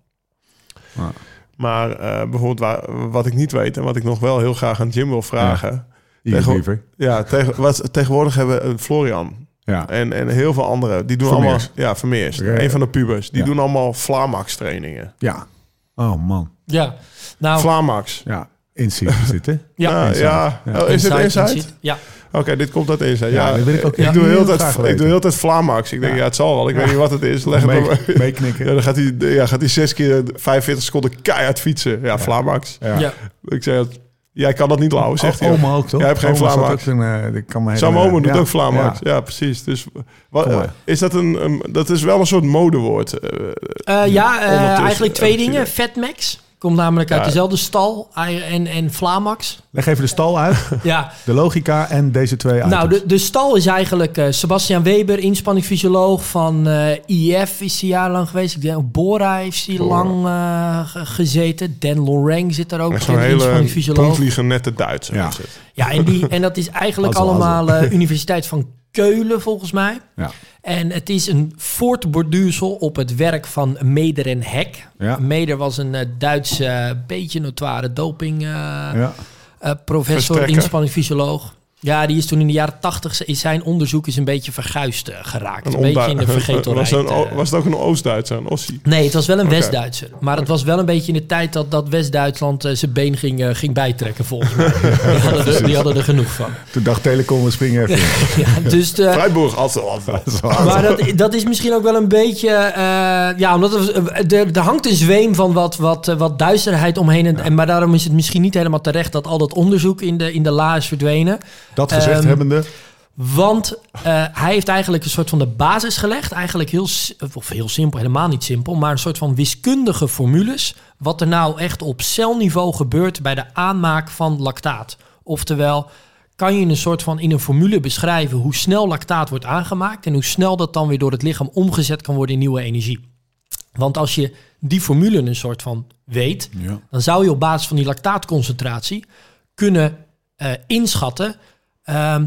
Ja. Maar eh, bijvoorbeeld waar, wat ik niet weet en wat ik nog wel heel graag aan Jim wil vragen. Eager Tegen-. Ja, tegen, wat, tegenwoordig hebben we, eh, Florian Ja. en, en heel veel anderen. Die doen Vermeers. allemaal... Ja, Vermeers. Ja. Een van de pubers. Die Ja. doen allemaal Flamax trainingen. ja. Oh man. Ja, nou, Flamax. Ja. Insight zitten. ja. Ja, Insight. ja. Ja. Oh, is het Insight? Ja, Oké, dit komt uit Insight. Ja, Ja, dat wil ik ook ik, heel doe heel tijd, ik weten. doe heel tijd Flamax. Ik denk, Ja. ja, het zal wel. Ik weet niet wat het is. Leg het Mee- maar. Meeknikken. Ja, dan gaat hij, ja, gaat hij zes keer 45 seconden keihard fietsen. Ja, Flamax. Ja. ja. Ik zeg, jij kan dat niet lauwen, zegt hij. Oma ook toch? Jij hebt geen Vlaamax. in, eh, ik kan me Sam. Omen doet Ja. ook Flamax. Ja. Ja, precies. Dus wat, eh, is dat een, een- dat is wel een soort modewoord. eh, ja, eigenlijk twee dingen. Fatmax komt namelijk uit Ja. dezelfde stal en, en Flamax. Leg even de stal uit. Ja, De logica en deze twee items. nou, de, de stal is eigenlijk eh, Sebastian Weber, inspanningsfysioloog van eh IF is hij jarenlang geweest. Ik denk, Bora heeft hij lang eh, ge- gezeten. Dan Loreng zit daar ook, echt zo'n hele inspanningsfysioloog. puntvliegen nette Duitser. Ja. Ja, en, die, en dat is eigenlijk allemaal eh, Universiteit van Keulen, volgens mij. Ja. En het is een voortborduursel op het werk van Meder en Hek. Ja. Meder was een eh, Duitse, eh, beetje notoire doping eh, Ja. professor, inspanningsfysioloog. Ja, die is toen in de jaren tachtig, is zijn onderzoek is een beetje verguisd eh, geraakt. Een, beetje in de vergetelheid. was, een, eh. was het ook een Oost-Duitser, een Ossie? Nee, het was wel een. West-Duitser. Maar het was wel een beetje in de tijd dat, dat West-Duitsland eh, zijn been ging, ging bijtrekken, volgens mij. die, hadden er, die hadden er genoeg van. Toen dacht Telecom, we springen even. in. Ja, dus de, altijd. altijd. maar dat, dat is misschien ook wel een beetje... eh, ja, omdat er, er, er hangt een zweem van wat, wat, wat duisterheid omheen. En, en, maar daarom is het misschien niet helemaal terecht... dat al dat onderzoek in de, in de la is verdwenen. Dat gezegd Ehm, hebbende. Want eh, hij heeft eigenlijk een soort van de basis gelegd. Eigenlijk heel, of heel simpel, helemaal niet simpel. Maar een soort van wiskundige formules. Wat er nou echt op celniveau gebeurt bij de aanmaak van lactaat. Oftewel, kan je een soort van in een formule beschrijven hoe snel lactaat wordt aangemaakt. En hoe snel dat dan weer door het lichaam omgezet kan worden in nieuwe energie. Want als je die formule een soort van weet, Ja. dan zou je op basis van die lactaatconcentratie kunnen eh, inschatten ehm,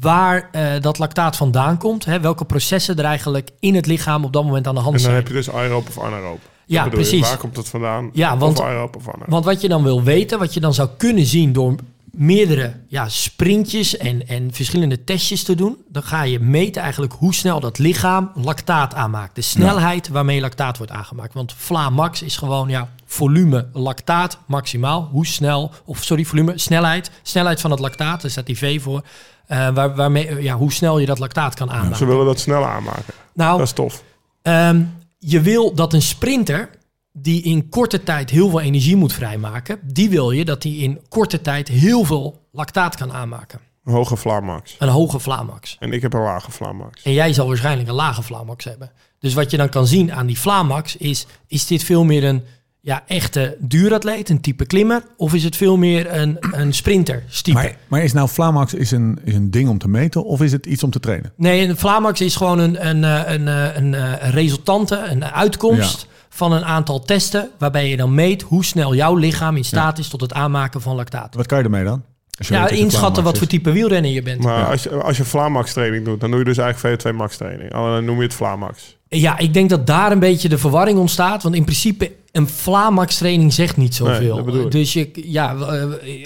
waar eh, dat lactaat vandaan komt. Hè, welke processen er eigenlijk in het lichaam op dat moment aan de hand En dan zijn. heb je dus aeroop of anaeroop. Ja, Dat je, precies. Waar komt het vandaan? Ja, want- of aeroop of anaeroop. Want wat je dan wil weten, wat je dan zou kunnen zien door meerdere ja, sprintjes en, en verschillende testjes te doen, dan ga je meten eigenlijk hoe snel dat lichaam lactaat aanmaakt. De snelheid waarmee lactaat wordt aangemaakt. Want Vlaamax is gewoon ja, volume lactaat maximaal. Hoe snel, of sorry, volume, snelheid. Snelheid van het lactaat, daar staat die V voor. eh, waar, waarmee, eh, ja, hoe snel je dat lactaat kan aanmaken. Ze willen dat sneller aanmaken. Nou, Dat is tof. Ehm, je wil dat een sprinter die in korte tijd heel veel energie moet vrijmaken, die wil je dat die in korte tijd heel veel lactaat kan aanmaken. Een hoge Vlaamax. Een hoge Vlaamax. En ik heb een lage Vlaamax. En jij zal waarschijnlijk een lage Vlaamax hebben. Dus wat je dan kan zien aan die Vlaamax is, is dit veel meer een ja, echte duuratleet, een type klimmer, of is het veel meer een, een sprinter type? Maar, maar is nou Vlaamax is een, is een ding om te meten of is het iets om te trainen? Nee, een Vlaamax is gewoon een, een, eh, een, eh, een, eh, een resultante, een uitkomst van een aantal testen... waarbij je dan meet hoe snel jouw lichaam in staat is tot het aanmaken van lactaat. Wat kan je ermee dan? Ja, je inschatten wat voor type wielrenner je bent. Maar als je, als je Vlaamax training doet, dan doe je dus eigenlijk VO2 max training. Alleen dan noem je het Vlaamax. Ja, ik denk dat daar een beetje de verwarring ontstaat. Want in principe, een Vlaamax training zegt niet zoveel. dus je, ja, eh,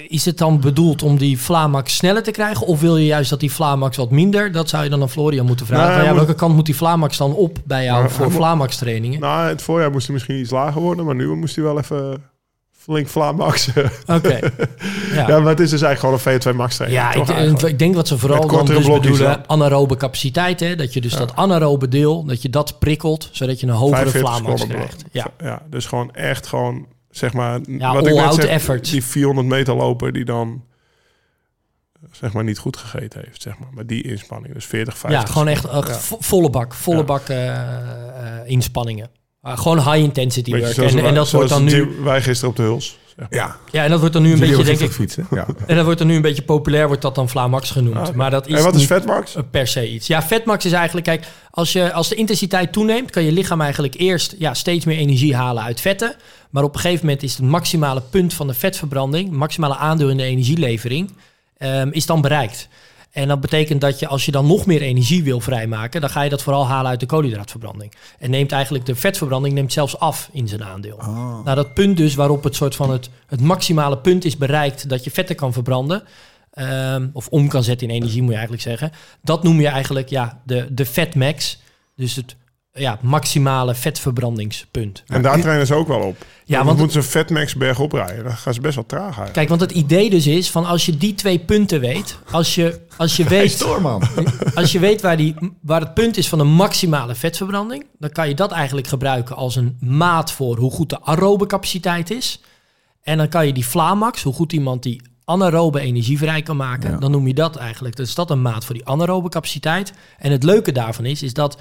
is het dan bedoeld om die Vlaamax sneller te krijgen? Of wil je juist dat die Vlaamax wat minder? Dat zou je dan aan Florian moeten vragen. Ja, moet- welke kant moet die Vlaamax dan op bij jou voor Vlaamax trainingen? Nou, het voorjaar moest hij misschien iets lager worden, maar nu moest hij wel even flink Vlaamax. Oké. Ja. ja, maar het is dus eigenlijk gewoon een VO2 max training. Ja, toch ik, ik denk wat ze vooral dan dus bedoelen, dan. anaerobe capaciteit. Hè? Dat je dus dat anaerobe deel, dat je dat prikkelt, zodat je een hogere 45 Vlaamax krijgt. Ja. ja, dus gewoon echt gewoon, zeg maar, Ja, wat ik net zeg, effort. die 400 meter loper die dan, zeg maar, niet goed gegeten heeft, zeg maar. Maar die inspanning, dus 40, 50. Ja, gewoon echt volle bak, volle bak eh, eh, inspanningen. Gewoon high intensity Beetje work. En, en wij- dat wordt dan nu, wij gisteren op de Huls. zeg maar. Ja, ja, en dat wordt dan nu een Jullie beetje, denk ik? Ja. en dat wordt dan nu een beetje populair, wordt dat dan Vlaamax genoemd. Ah. Maar dat is en wat is Vetmax? eh, per se iets. Ja, vetmax is eigenlijk, kijk, als, je, als de intensiteit toeneemt, kan je lichaam eigenlijk eerst ja, steeds meer energie halen uit vetten. Maar op een gegeven moment is het maximale punt van de vetverbranding, maximale aandeel in de energielevering, ehm, is dan bereikt. En dat betekent dat je, als je dan nog meer energie wil vrijmaken, dan ga je dat vooral halen uit de koolhydraatverbranding. En neemt eigenlijk de vetverbranding neemt zelfs af in zijn aandeel. Nou, dat punt dus waarop het soort van het, het maximale punt is bereikt dat je vetten kan verbranden, ehm, of om kan zetten in energie moet je eigenlijk zeggen, dat noem je eigenlijk ja, de, de vetmax. Dus het ja, maximale vetverbrandingspunt. En daar trainen ze ook wel op. Ja, want- moeten ze Vetmax berg oprijden. Dan gaan ze best wel traag eigenlijk. Kijk, want het idee dus is van als je die twee punten weet, als je, als je weet, Door, man. als je weet waar, die, waar het punt is van een maximale vetverbranding, dan kan je dat eigenlijk gebruiken als een maat voor hoe goed de aerobe capaciteit is. En dan kan je die Vlaamax, hoe goed iemand die anaerobe energie vrij kan maken, Ja. dan noem je dat eigenlijk. Dus dat een maat voor die anaerobe capaciteit. En het leuke daarvan is, is dat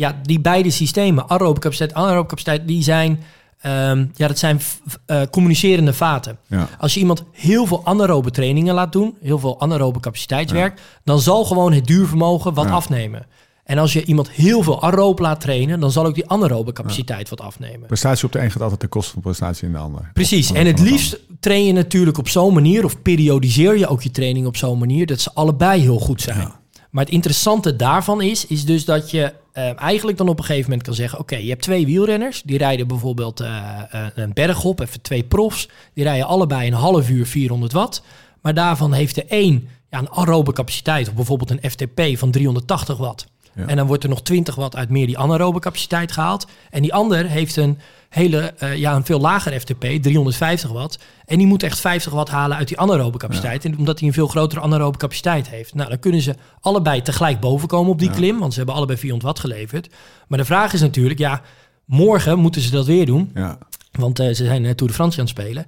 ja, die beide systemen, aerobe capaciteit, anaerobe capaciteit, die zijn, ehm, ja, dat zijn eh, communicerende vaten. Ja. Als je iemand heel veel anaerobe trainingen laat doen, heel veel anaerobe capaciteitswerk, dan zal gewoon het duurvermogen wat Ja. afnemen. En als je iemand heel veel aeroop laat trainen, dan zal ook die anaerobe capaciteit wat afnemen. Prestatie op de een gaat altijd ten koste van prestatie in de ander. Precies. En het de liefst train je natuurlijk op zo'n manier, of periodiseer je ook je training op zo'n manier, dat ze allebei heel goed zijn. Maar het interessante daarvan is, is dus dat je eh, eigenlijk dan op een gegeven moment kan zeggen: Oké, je hebt twee wielrenners, die rijden bijvoorbeeld eh, eh, een berg op, even twee profs, die rijden allebei een half uur 400 watt. Maar daarvan heeft de een ja, een aerobe capaciteit, of bijvoorbeeld een FTP van 380 watt. Ja. En dan wordt er nog 20 watt uit meer die anaerobe capaciteit gehaald. En die ander heeft een hele, eh, ja, een veel lager FTP, 350 watt. En die moet echt 50 watt halen uit die anaerobe capaciteit. En omdat hij een veel grotere anaerobe capaciteit heeft. Nou, dan kunnen ze allebei tegelijk bovenkomen op die klim. Want ze hebben allebei 400 watt geleverd. Maar de vraag is natuurlijk, ja, morgen moeten ze dat weer doen. Ja. Want eh, ze zijn eh, Tour de France aan het spelen.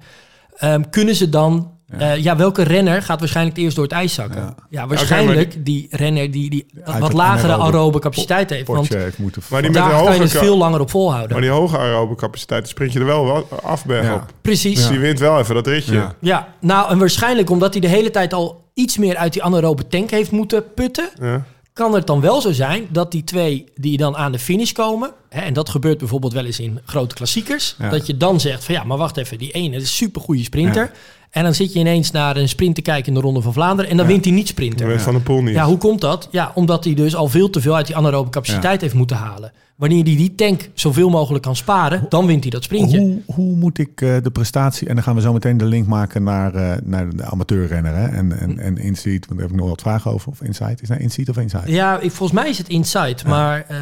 Ehm, kunnen ze dan... Ja. ja, welke renner gaat waarschijnlijk eerst door het ijs zakken? Ja. Ja, waarschijnlijk die renner die, die wat lagere aerobe capaciteit heeft. Want heeft moeten... Maar die daar met de kan je hoge het veel langer op volhouden. Maar die hoge aerobe capaciteit sprint je er wel wel af op. Precies. Dus die wint wel even dat ritje. Ja. nou en waarschijnlijk omdat hij de hele tijd al iets meer uit die anaerobe tank heeft moeten putten... Ja. kan het dan wel zo zijn dat die twee die dan aan de finish komen, hè, en dat gebeurt bijvoorbeeld wel eens in grote klassiekers, Ja. dat je dan zegt van ja, maar wacht even, die ene is een supergoeie sprinter. En dan zit je ineens naar een sprint te kijken in de Ronde van Vlaanderen en dan Ja. wint hij niet. West van de Poel niet. Ja, hoe komt dat? Ja, omdat hij dus al veel te veel uit die anaerobe capaciteit heeft moeten halen. Wanneer hij die tank zoveel mogelijk kan sparen, dan wint hij dat sprintje. Hoe, hoe moet ik eh, de prestatie... En dan gaan we zo meteen de link maken naar, eh, naar de amateurrenner. Hè? En, en, en Insight, want daar heb ik nog wat vragen over. Of Insight. Is nou Insight of Insight? Ja, ik, volgens mij is het Insight, maar eh,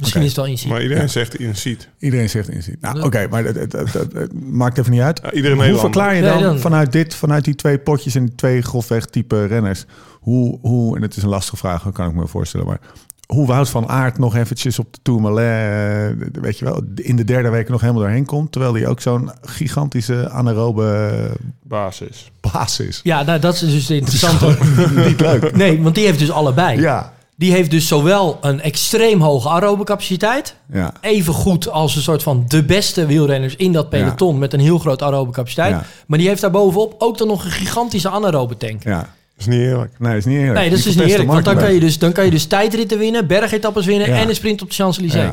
misschien is het wel Insight. Maar iedereen zegt in ziet. Iedereen zegt Insight. Nou, oké, maar het maakt even niet uit. Ja, hoe verklaar je Nee, dan, vanuit dit, vanuit die twee potjes en die twee grofweg type renners... Hoe, hoe, en het is een lastige vraag, kan ik me voorstellen, maar... Hoe Wout van Aert nog eventjes op de Tourmalet, eh, weet je wel, in de derde week nog helemaal doorheen komt. Terwijl hij ook zo'n gigantische anaerobe Basis. baas is. Ja, nou, dat is dus het interessante. Niet leuk. Nee, want die heeft dus allebei. Ja, Die heeft dus zowel een extreem hoge aerobe capaciteit, ja, even goed als een soort van de beste wielrenners in dat peloton met een heel groot aerobe capaciteit. Ja. Maar die heeft daar bovenop ook dan nog een gigantische anaerobe tank. ja. Dat is niet eerlijk. Nee, dat is niet eerlijk. Nee, dat is dus niet eerlijk. Want dan kan, je dus, dan kan je dus tijdritten winnen, bergetappes winnen en een sprint op de Champs-Élysées.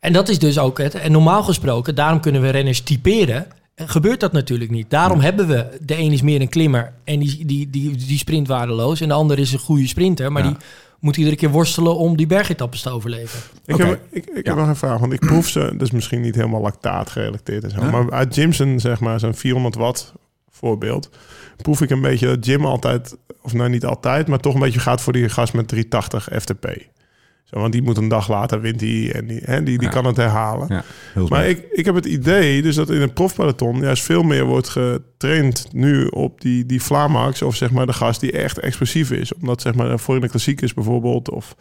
En dat is dus ook het. En normaal gesproken, daarom kunnen we renners typeren. En gebeurt dat natuurlijk niet. Daarom hebben we, de een is meer een klimmer en die, die, die, die sprint waardeloos. En de ander is een goede sprinter, maar Ja. die moet iedere keer worstelen om die bergetappes te overleven. Ik, heb, ik, ik Ja. heb nog een vraag, want ik proef ze, dat is misschien niet helemaal lactaat gerelateerd en zo. Ja. Maar uit Jimson, zeg maar, zo'n 400 watt voorbeeld, proef ik een beetje dat Jim altijd, of nou niet altijd, maar toch een beetje gaat voor die gast met 380 FTP. Want die moet een dag later wint hij en die, hè, die, die Ja. kan het herhalen. Ja, Maar ik, ik heb het idee dus dat in het profpeloton juist veel meer wordt getraind nu op die, die Vlaamax of zeg maar de gast die echt explosief is. Omdat zeg maar voor in de klassiekers bijvoorbeeld of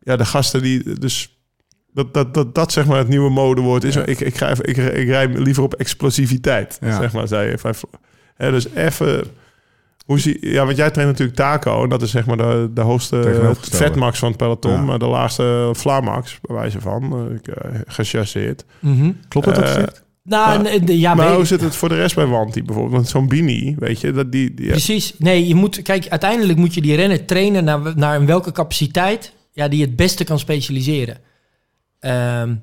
ja de gasten die dus dat dat, dat, dat zeg maar het nieuwe modewoord is. Ja. Ik, ik, ga even, ik, ik rij liever op explosiviteit, zeg maar, zei je. Hè, dus even... Hoe zie, ja, want jij traint natuurlijk Taco. En dat is zeg maar de, de hoogste vetmax van het peloton. Ja. Maar de laagste Vlaamax, bij wijze van. eh, ik, eh, gechasseerd. Klopt dat ook Eh, gezegd? Nou, Ja. maar hoe zit het voor de rest bij Wanty bijvoorbeeld? Want zo'n Bini, weet je, dat die... die Precies. Nee, je moet, kijk, uiteindelijk moet je die renner trainen naar, naar in welke capaciteit ja, die het beste kan specialiseren. Ehm,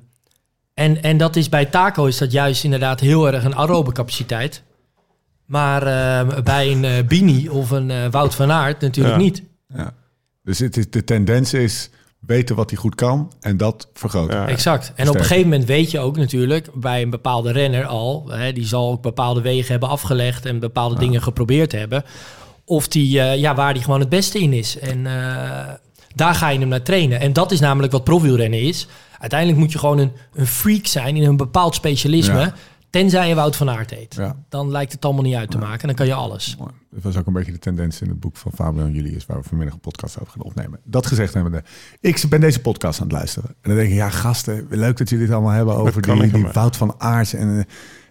en, en dat is bij Taco is dat juist inderdaad heel erg een aerobe capaciteit. Maar ehm, bij een eh, Bini of een eh, Wout van Aert natuurlijk Ja. niet. Ja. Dus het is, de tendens is weten wat hij goed kan en dat vergroten. Ja. Exact. En op een gegeven moment weet je ook natuurlijk bij een bepaalde renner al, hè, die zal ook bepaalde wegen hebben afgelegd en bepaalde dingen geprobeerd hebben, of die, eh, ja, waar die gewoon het beste in is. En eh, daar ga je hem naar trainen. En dat is namelijk wat profielrennen is. Uiteindelijk moet je gewoon een, een freak zijn in een bepaald specialisme, Ja. Tenzij je Wout van Aert heet. Ja. Dan lijkt het allemaal niet uit te maken. Dan kan je alles. Mooi. Dat was ook een beetje de tendens in het boek van Fabio en Julius, waar we vanmiddag een podcast over gaan opnemen. Dat gezegd hebben ik ben deze podcast aan het luisteren. En dan denk ik, ja gasten, leuk dat jullie dit allemaal hebben over die, die? Wout van Aert en,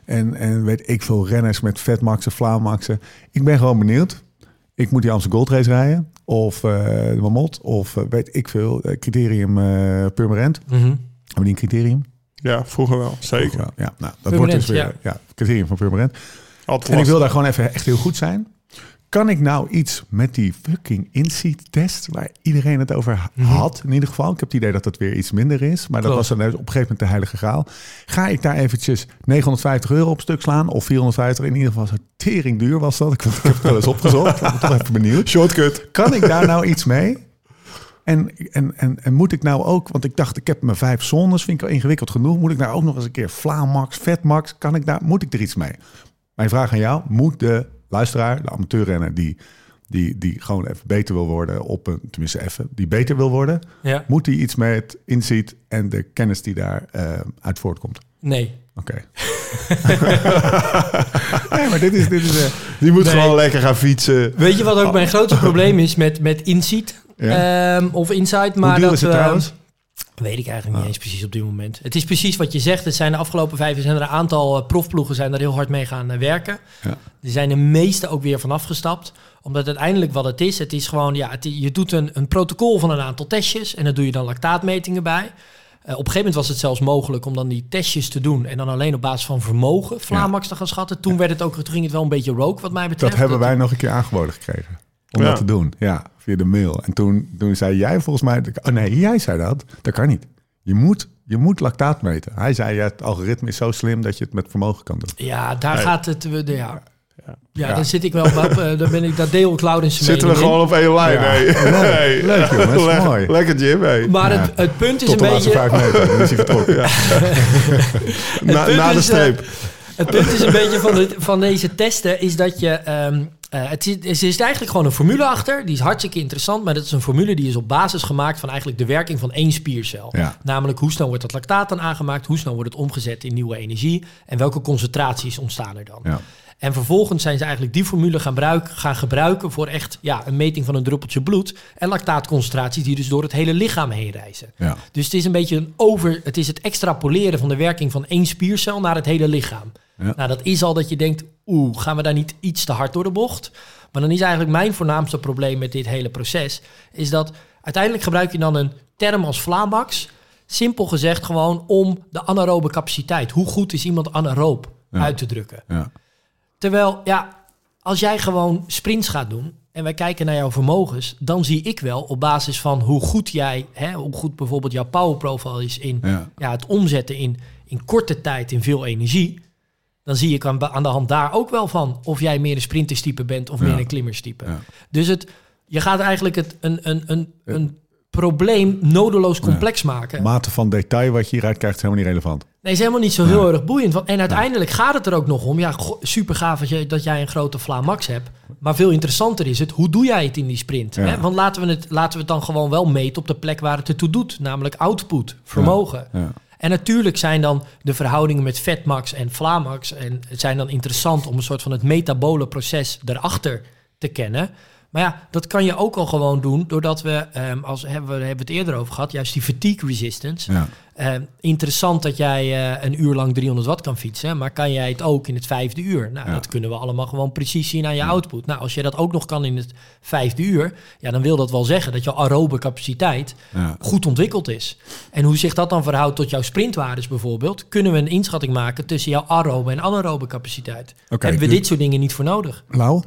en, en weet ik veel renners met vetmaxen, vlaamaxen. Ik ben gewoon benieuwd. Ik moet die Amsterdam Gold Race rijden, of eh de Mamot, of eh, weet ik veel, eh, criterium eh Purmerend. Mhm. Hebben we die een criterium? Ja, vroeger wel, zeker. Ja, ja nou, dat Purmerend, wordt dus weer ja. ja. criterium van Purmerend. Altijd En ik wil daar gewoon even echt heel goed zijn. Kan ik nou iets met die fucking inseat test waar iedereen het over had? In ieder geval. Ik heb het idee dat dat weer iets minder is. Maar dat was dan op een gegeven moment de heilige graal. Ga ik daar eventjes 950 euro op stuk slaan? Of 450? In ieder geval zo tering duur was dat. Ik, ik heb het wel eens opgezocht. Ik ben toch even benieuwd. Shortcut. Kan ik daar nou iets mee? En, en, en, en moet ik nou ook, want ik dacht, ik heb mijn vijf zones, vind ik al ingewikkeld genoeg. Moet ik nou ook nog eens een keer Vlaamax, Vetmax, kan ik daar, moet ik er iets mee? Mijn vraag aan jou, moet de luisteraar, de amateurrenner die, die, die gewoon even beter wil worden op een, tenminste even, die beter wil worden, Ja. moet hij iets met inziet en de kennis die daar eh, uit voortkomt? Nee. Oké. nee, maar dit is, dit is, eh, Die moet Nee. gewoon lekker gaan fietsen. Weet je wat ook mijn grootste probleem is met, met Insight? Ja. Ehm, of Insight, hoe maar dat is het we- trouwens? Weet ik eigenlijk niet eens precies op dit moment. Het is precies wat je zegt. Het zijn de afgelopen vijf jaar zijn er een aantal eh, profploegen zijn er heel hard mee gaan eh, werken. Ja. Er zijn de meeste ook weer vanaf gestapt. Omdat uiteindelijk wat het is, het is gewoon, ja, het, je doet een, een protocol van een aantal testjes en daar doe je dan lactaatmetingen bij. Eh, op een gegeven moment was het zelfs mogelijk om dan die testjes te doen en dan alleen op basis van vermogen Vlaamax te gaan schatten. Toen werd het ook, toen ging het wel een beetje rogue wat mij betreft. Dat hebben wij nog een keer aangeboden gekregen. Om Ja. dat te doen. Ja, via de mail. En toen, toen zei jij volgens mij... Oh nee, jij zei dat. Dat kan niet. Je moet, je moet lactaat meten. Hij zei, ja, het algoritme is zo slim dat je het met vermogen kan doen. Ja, daar gaat het... we- de- Ja, ja. Ja. daar zit ik wel op. eh, daar ben ik, daar deel ik Laurens Zitten we in. gewoon op één lijn? Ja. Nee. Leuk. Leuk, jongen, dat is mooi. Lekker Jim, hey. Maar Ja. het, het punt is Tot een de laatste beetje... vijf meter. Dan is hij vertrokken. Na, de is, eh, streep. Het punt is een beetje van, de, van deze testen is dat je... ehm, eh, het, is, er zit eigenlijk gewoon een formule achter. Die is hartstikke interessant. Maar dat is een formule die is op basis gemaakt van eigenlijk de werking van één spiercel. Ja. Namelijk hoe snel wordt dat lactaat dan aangemaakt? Hoe snel wordt het omgezet in nieuwe energie? En welke concentraties ontstaan er dan? Ja. En vervolgens zijn ze eigenlijk die formule gaan, bruik- gaan gebruiken voor echt ja, een meting van een druppeltje bloed. En lactaatconcentraties die dus door het hele lichaam heen reizen. Ja. Dus het is een beetje een over. Het is het extrapoleren van de werking van één spiercel naar het hele lichaam. Ja. Nou, dat is al dat je denkt, oeh, gaan we daar niet iets te hard door de bocht? Maar dan is eigenlijk mijn voornaamste probleem met dit hele proces, is dat uiteindelijk gebruik je dan een term als Vlaamax, simpel gezegd gewoon om de anaerobe capaciteit. Hoe goed is iemand anaeroop Ja. uit te drukken? Ja. Terwijl, ja, als jij gewoon sprints gaat doen en wij kijken naar jouw vermogens, dan zie ik wel op basis van hoe goed jij, hè, hoe goed bijvoorbeeld jouw power profile is in Ja. ja, het omzetten in, in korte tijd in veel energie. Dan zie ik aan, aan de hand daar ook wel van of jij meer een sprinterstype bent of Ja. meer een klimmerstype. Ja. Dus het, je gaat eigenlijk het, een, een, een, een probleem nodeloos complex maken. Mate van detail wat je hieruit krijgt is helemaal niet relevant. Nee, is helemaal niet zo heel erg boeiend. Want, en uiteindelijk gaat het er ook nog om. Ja, super gaaf dat, je, dat jij een grote Vlaamax hebt. Maar veel interessanter is het, hoe doe jij het in die sprint? Ja. Hè? Want laten we, het, laten we het dan gewoon wel meten op de plek waar het ertoe doet. Namelijk output, vermogen. Ja. En natuurlijk zijn dan de verhoudingen met Vetmax en Vlaamax... en het zijn dan interessant om een soort van het metabole proces erachter te kennen... Maar ja, dat kan je ook al gewoon doen doordat we, ehm, als hebben we hebben we het eerder over gehad, juist die fatigue resistance. Ja. Eh, interessant dat jij eh, een uur lang 300 watt kan fietsen, maar kan jij het ook in het vijfde uur? Nou, Ja. dat kunnen we allemaal gewoon precies zien aan je output. Nou, als je dat ook nog kan in het vijfde uur, ja, dan wil dat wel zeggen dat jouw aerobe capaciteit Ja. goed ontwikkeld is. En hoe zich dat dan verhoudt tot jouw sprintwaardes bijvoorbeeld, kunnen we een inschatting maken tussen jouw aerobe en anaerobe capaciteit. Oké, Hebben we dus- dit soort dingen niet voor nodig? Lau?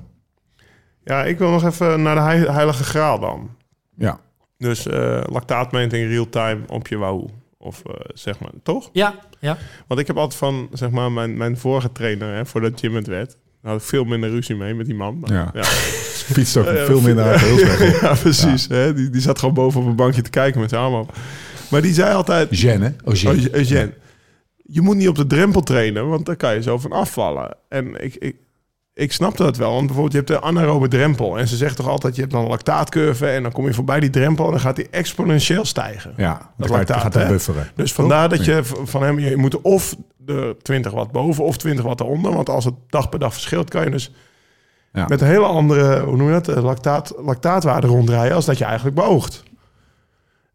Ja, ik wil nog even naar de hei- heilige graal dan. Ja. Dus eh lactaatmeting real-time op je wahoo. Of eh, zeg maar, toch? Ja, ja. Want ik heb altijd van, zeg maar, mijn, mijn vorige trainer, hè, voordat Jim het werd, daar had ik veel minder ruzie mee met die man. Maar, Ja. ja. Fietst ook veel minder uit de. Ja, precies. Hè? Die, die zat gewoon boven op een bankje te kijken met zijn arm op. Maar die zei altijd, Jen, hè? Oh, Jen. Oh, Eugène, je moet niet op de drempel trainen, want daar kan je zo van afvallen. En ik, ik, ik snapte dat wel, want bijvoorbeeld je hebt de anaerobe drempel. En ze zegt toch altijd, je hebt dan een lactaatcurve en dan kom je voorbij die drempel en dan gaat die exponentieel stijgen. Ja, Dat lactaat, gaat hè? bufferen. Dus vandaar dat je van hem, je moet of de 20 watt boven of 20 watt eronder. Want als het dag per dag verschilt, kan je dus Ja. met een hele andere, hoe noem je dat, eh, lactaat, lactaatwaarde rondrijden als dat je eigenlijk beoogt.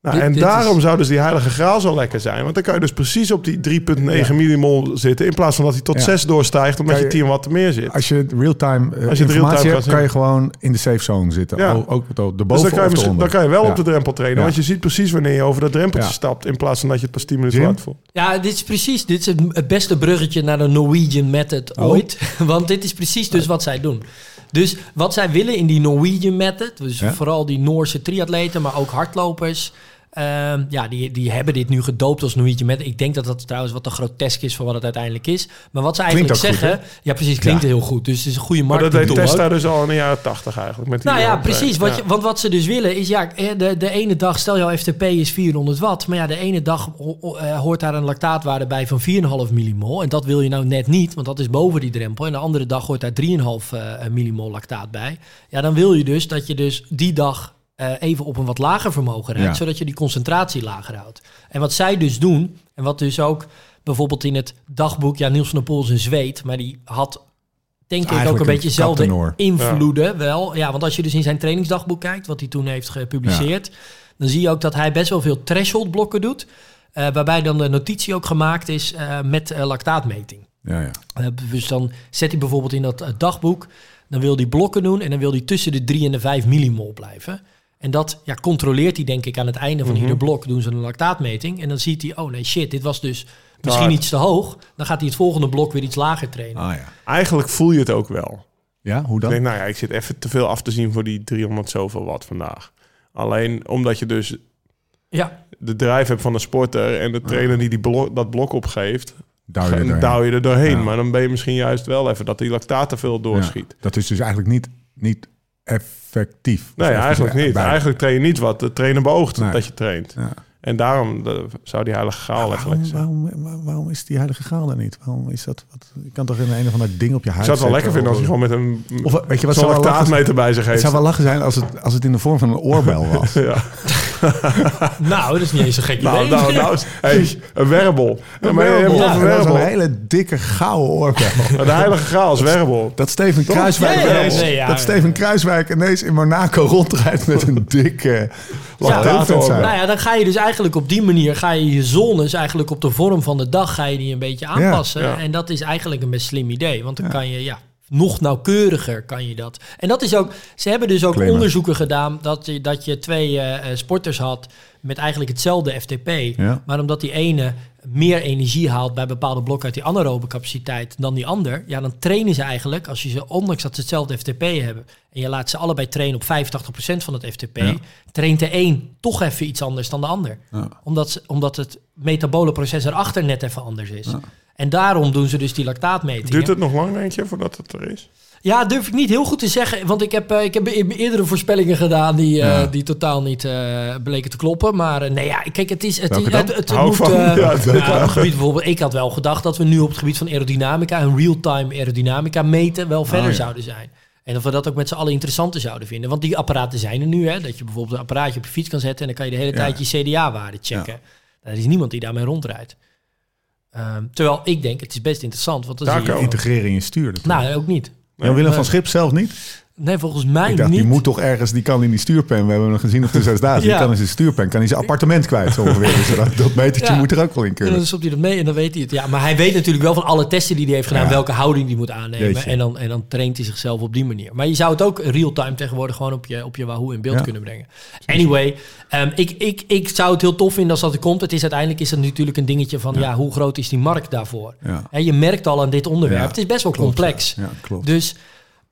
Nou, Dit- en dit daarom is- zou dus die heilige graal zo lekker zijn. Want dan kan je dus precies op die 3,9 millimol zitten... in plaats van dat hij tot Ja. 6 doorstijgt... omdat je je- 10 watt meer zit. Als je real-time Als je het informatie hebt, kan je gewoon in de safe zone zitten. Ja. Ook, ook de Dus boven dan kan, je, dan kan je wel Ja. op de drempel trainen. Ja. Want je ziet precies wanneer je over dat drempeltje Ja. stapt... in plaats van dat je het pas 10 minuten laat voelt. Ja, dit is precies dit is het, beste bruggetje naar de Norwegian Method Oh. ooit. Want dit is precies dus wat zij doen. Dus wat zij willen in die Norwegian Method, dus Ja. vooral die Noorse triatleten, maar ook hardlopers, ehm, ja, die, die hebben dit nu gedoopt als Norwegian Method. Ik denk dat dat trouwens wat te grotesk is voor wat het uiteindelijk is. Maar wat ze eigenlijk zeggen, ja precies, klinkt Ja. heel goed. Dus het is een goede Maar dat deed. Testa dus al in de jaren 80 eigenlijk. Met die Nou ja, precies. Wat Ja. je, want wat ze dus willen is, ja, eh, de, de ene dag, stel jouw FTP is 400 watt, maar ja, de ene dag eh, hoort daar een lactaatwaarde bij van 4,5 millimol. En dat wil je nou net niet, want dat is boven die drempel. En de andere dag hoort daar 3,5 eh, millimol lactaat bij. Ja, dan wil je dus dat je dus die dag eh, even op een wat lager vermogen rijdt, Ja. zodat je die concentratie lager houdt. En wat zij dus doen, en wat dus ook bijvoorbeeld in het dagboek, ja, Niels van der Poel is een zweet, maar die had denk ik ook een beetje dezelfde kaptenoor. invloeden wel. Ja, want als je dus in zijn trainingsdagboek kijkt, wat hij toen heeft gepubliceerd, dan zie je ook dat hij best wel veel threshold blokken doet. eh, waarbij dan de notitie ook gemaakt is eh, met lactaatmeting. Ja, ja. Dus dan zet hij bijvoorbeeld in dat dagboek, dan wil hij blokken doen en dan wil hij tussen de 3 en de 5 millimol blijven. En dat ja, controleert hij denk ik aan het einde van ieder blok, doen ze een lactaatmeting. En dan ziet hij, oh nee shit, dit was dus misschien hard. iets te hoog. Dan gaat hij het volgende blok weer iets lager trainen. Ah ja. Eigenlijk voel je het ook wel. Ja, hoe Ik dan? denk, nou ja, ik zit even te veel af te zien voor die 300 zoveel watt vandaag. Alleen omdat je dus Ja, de drijf hebt van de sporter en de trainer die, die blok, dat blok opgeeft, Douw je er douw je er doorheen. Ja. Maar dan ben je misschien juist wel even dat die lactaat te veel doorschiet. Ja, dat is dus eigenlijk niet, niet effectief. Nee, eigenlijk niet. Eigenlijk train je niet wat de trainer beoogt Nee. dat je traint. Ja. En daarom zou die heilige Waarom, lekker zijn. waarom, waar- waarom is die heilige graal er niet? Waarom is dat? Wat, je kan toch in een of ander ding op je Ik huid zou het wel lekker vinden als hij of- gewoon met een Of weet je wat zo'n zou wel lachen lactaatmeter bij zich Het heeft. zou wel lachen zijn als het, als het in de vorm van een oorbel was. Ja. nou, dat is niet eens een gek idee. Nou, nou, nou, hey, een werbel. Ja, maar je hebt Ja, toch een werbel. hele dikke gouden oorbel. De heilige graal is werbel. Dat Steven Kruiswijk, nee, ja. dat Steven Kruiswijk ineens in Monaco rondrijdt met een dikke Ja, lactaatmeter. ja. Nou ja, dan ga je dus eigenlijk op die manier, ga je je zones eigenlijk op de vorm van de dag, ga je die een beetje aanpassen. ja. En dat is eigenlijk een best slim idee, want dan kan je, ja, nog nauwkeuriger kan je dat. En dat is ook, ze hebben dus ook onderzoeken gedaan dat je, dat je twee eh, eh, sporters had met eigenlijk hetzelfde FTP. Ja. Maar omdat die ene meer energie haalt bij bepaalde blokken uit die anaerobe capaciteit dan die ander, ja, dan trainen ze eigenlijk, als je ze, ondanks dat ze hetzelfde FTP hebben, en je laat ze allebei trainen op 85% van het FTP, Ja. traint de een toch even iets anders dan de ander. Ja. Omdat, ze, omdat het metabole proces erachter net even anders is. En daarom doen ze dus die lactaatmetingen. Duurt het nog lang, denk je, voordat het er is? Ja, durf ik niet heel goed te zeggen. Want ik heb, eh, ik heb e- eerdere voorspellingen gedaan die, eh, die totaal niet eh, bleken te kloppen. Maar nee, ja, kijk, het is. Het, is- het, het moet. Ja, nou, op het gebied bijvoorbeeld, ik had wel gedacht dat we nu op het gebied van aerodynamica, een real-time aerodynamica meten, wel verder Oh, ja. zouden zijn. En dat we dat ook met z'n allen interessanter zouden vinden. Want die apparaten zijn er nu, hè. Dat je bijvoorbeeld een apparaatje op je fiets kan zetten en dan kan je de hele tijd je CDA-waarde checken. Er is niemand die daarmee rondrijdt. Ehm, terwijl ik denk, het is best interessant. Want Daar zie je, komen. Integreren in natuurlijk. nou, ook niet. Jan Willem van. Schip zelf niet? Nee, volgens mij Ik dacht, niet. die moet toch ergens, die kan in die stuurpen. We hebben hem gezien op de zesdaagse. Die Ja. kan in zijn stuurpen, kan in zijn appartement kwijt. Zo ongeveer. Dus dat, dat metertje Ja. moet er ook wel in En kunnen. dan stopt hij dat mee en dan weet hij het. Ja, maar hij weet natuurlijk wel van alle testen die hij heeft gedaan... Ja. welke houding hij moet aannemen. Jeetje. En dan, en dan traint hij zichzelf op die manier. Maar je zou het ook real-time tegenwoordig... gewoon op je, op je Wahoo in beeld kunnen brengen. Anyway, ehm, ik, ik, ik zou het heel tof vinden als dat er komt. Het is uiteindelijk is het natuurlijk een dingetje van... ja, hoe groot is die markt daarvoor? Ja. Hè, je merkt al aan dit onderwerp. Het is best wel klopt, complex. Ja, klopt. Dus...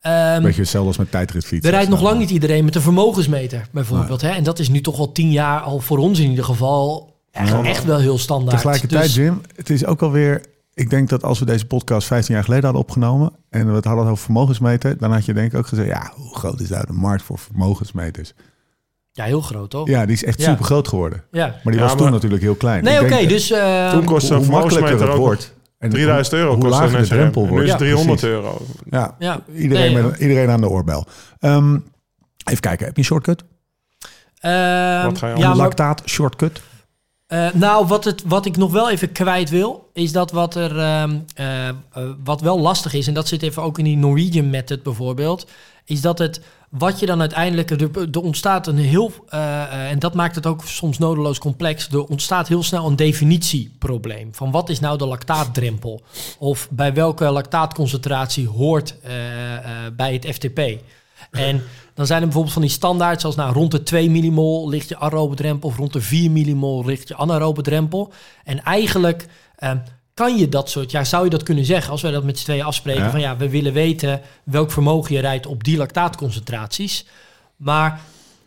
ehm, Beetje hetzelfde als met tijdritfietsen. er rijdt nog lang niet iedereen met een vermogensmeter, bijvoorbeeld. Hè? En dat is nu toch al tien jaar, al voor ons in ieder geval, echt, Ja. echt wel heel standaard. Tegelijkertijd, Dus- Jim, het is ook alweer... Ik denk dat als we deze podcast 15 jaar geleden hadden opgenomen... en we het hadden over vermogensmeter... dan had je denk ik ook gezegd... ja, hoe groot is nou de markt voor vermogensmeters? ja, heel groot, toch? Ja, die is echt Ja. super groot geworden. Ja. Maar die Ja, was toen natuurlijk heel klein. Nee, oké, dus... eh, Toen kostte hoe, een vermogensmeter het ook wordt... en 3000 euro hoe kost lager een drempel wordt. Nu is het Ja, 300 precies. euro. Ja, Ja. Iedereen, Nee, met, iedereen aan de oorbel. Ehm, even kijken, heb je een shortcut? ehm, Wat ga je ja, Lactaat shortcut? eh, nou, wat, het, wat ik nog wel even kwijt wil, is dat wat er ehm, eh, eh, wat wel lastig is, en dat zit even ook in die Norwegian method bijvoorbeeld, is dat het wat je dan uiteindelijk, er, ontstaat een heel, eh, eh, en dat maakt het ook soms nodeloos complex, er ontstaat heel snel een definitieprobleem van wat is nou de lactaatdrempel? Of bij welke lactaatconcentratie hoort eh, bij het FTP? En dan zijn er bijvoorbeeld van die standaard, zoals nou, rond de 2 millimol ligt je aerobe drempel, of rond de 4 millimol ligt je anaerobe drempel. En eigenlijk eh, kan je dat soort, ja, zou je dat kunnen zeggen als wij dat met z'n tweeën afspreken, Ja. van ja, we willen weten welk vermogen je rijdt op die lactaatconcentraties. Maar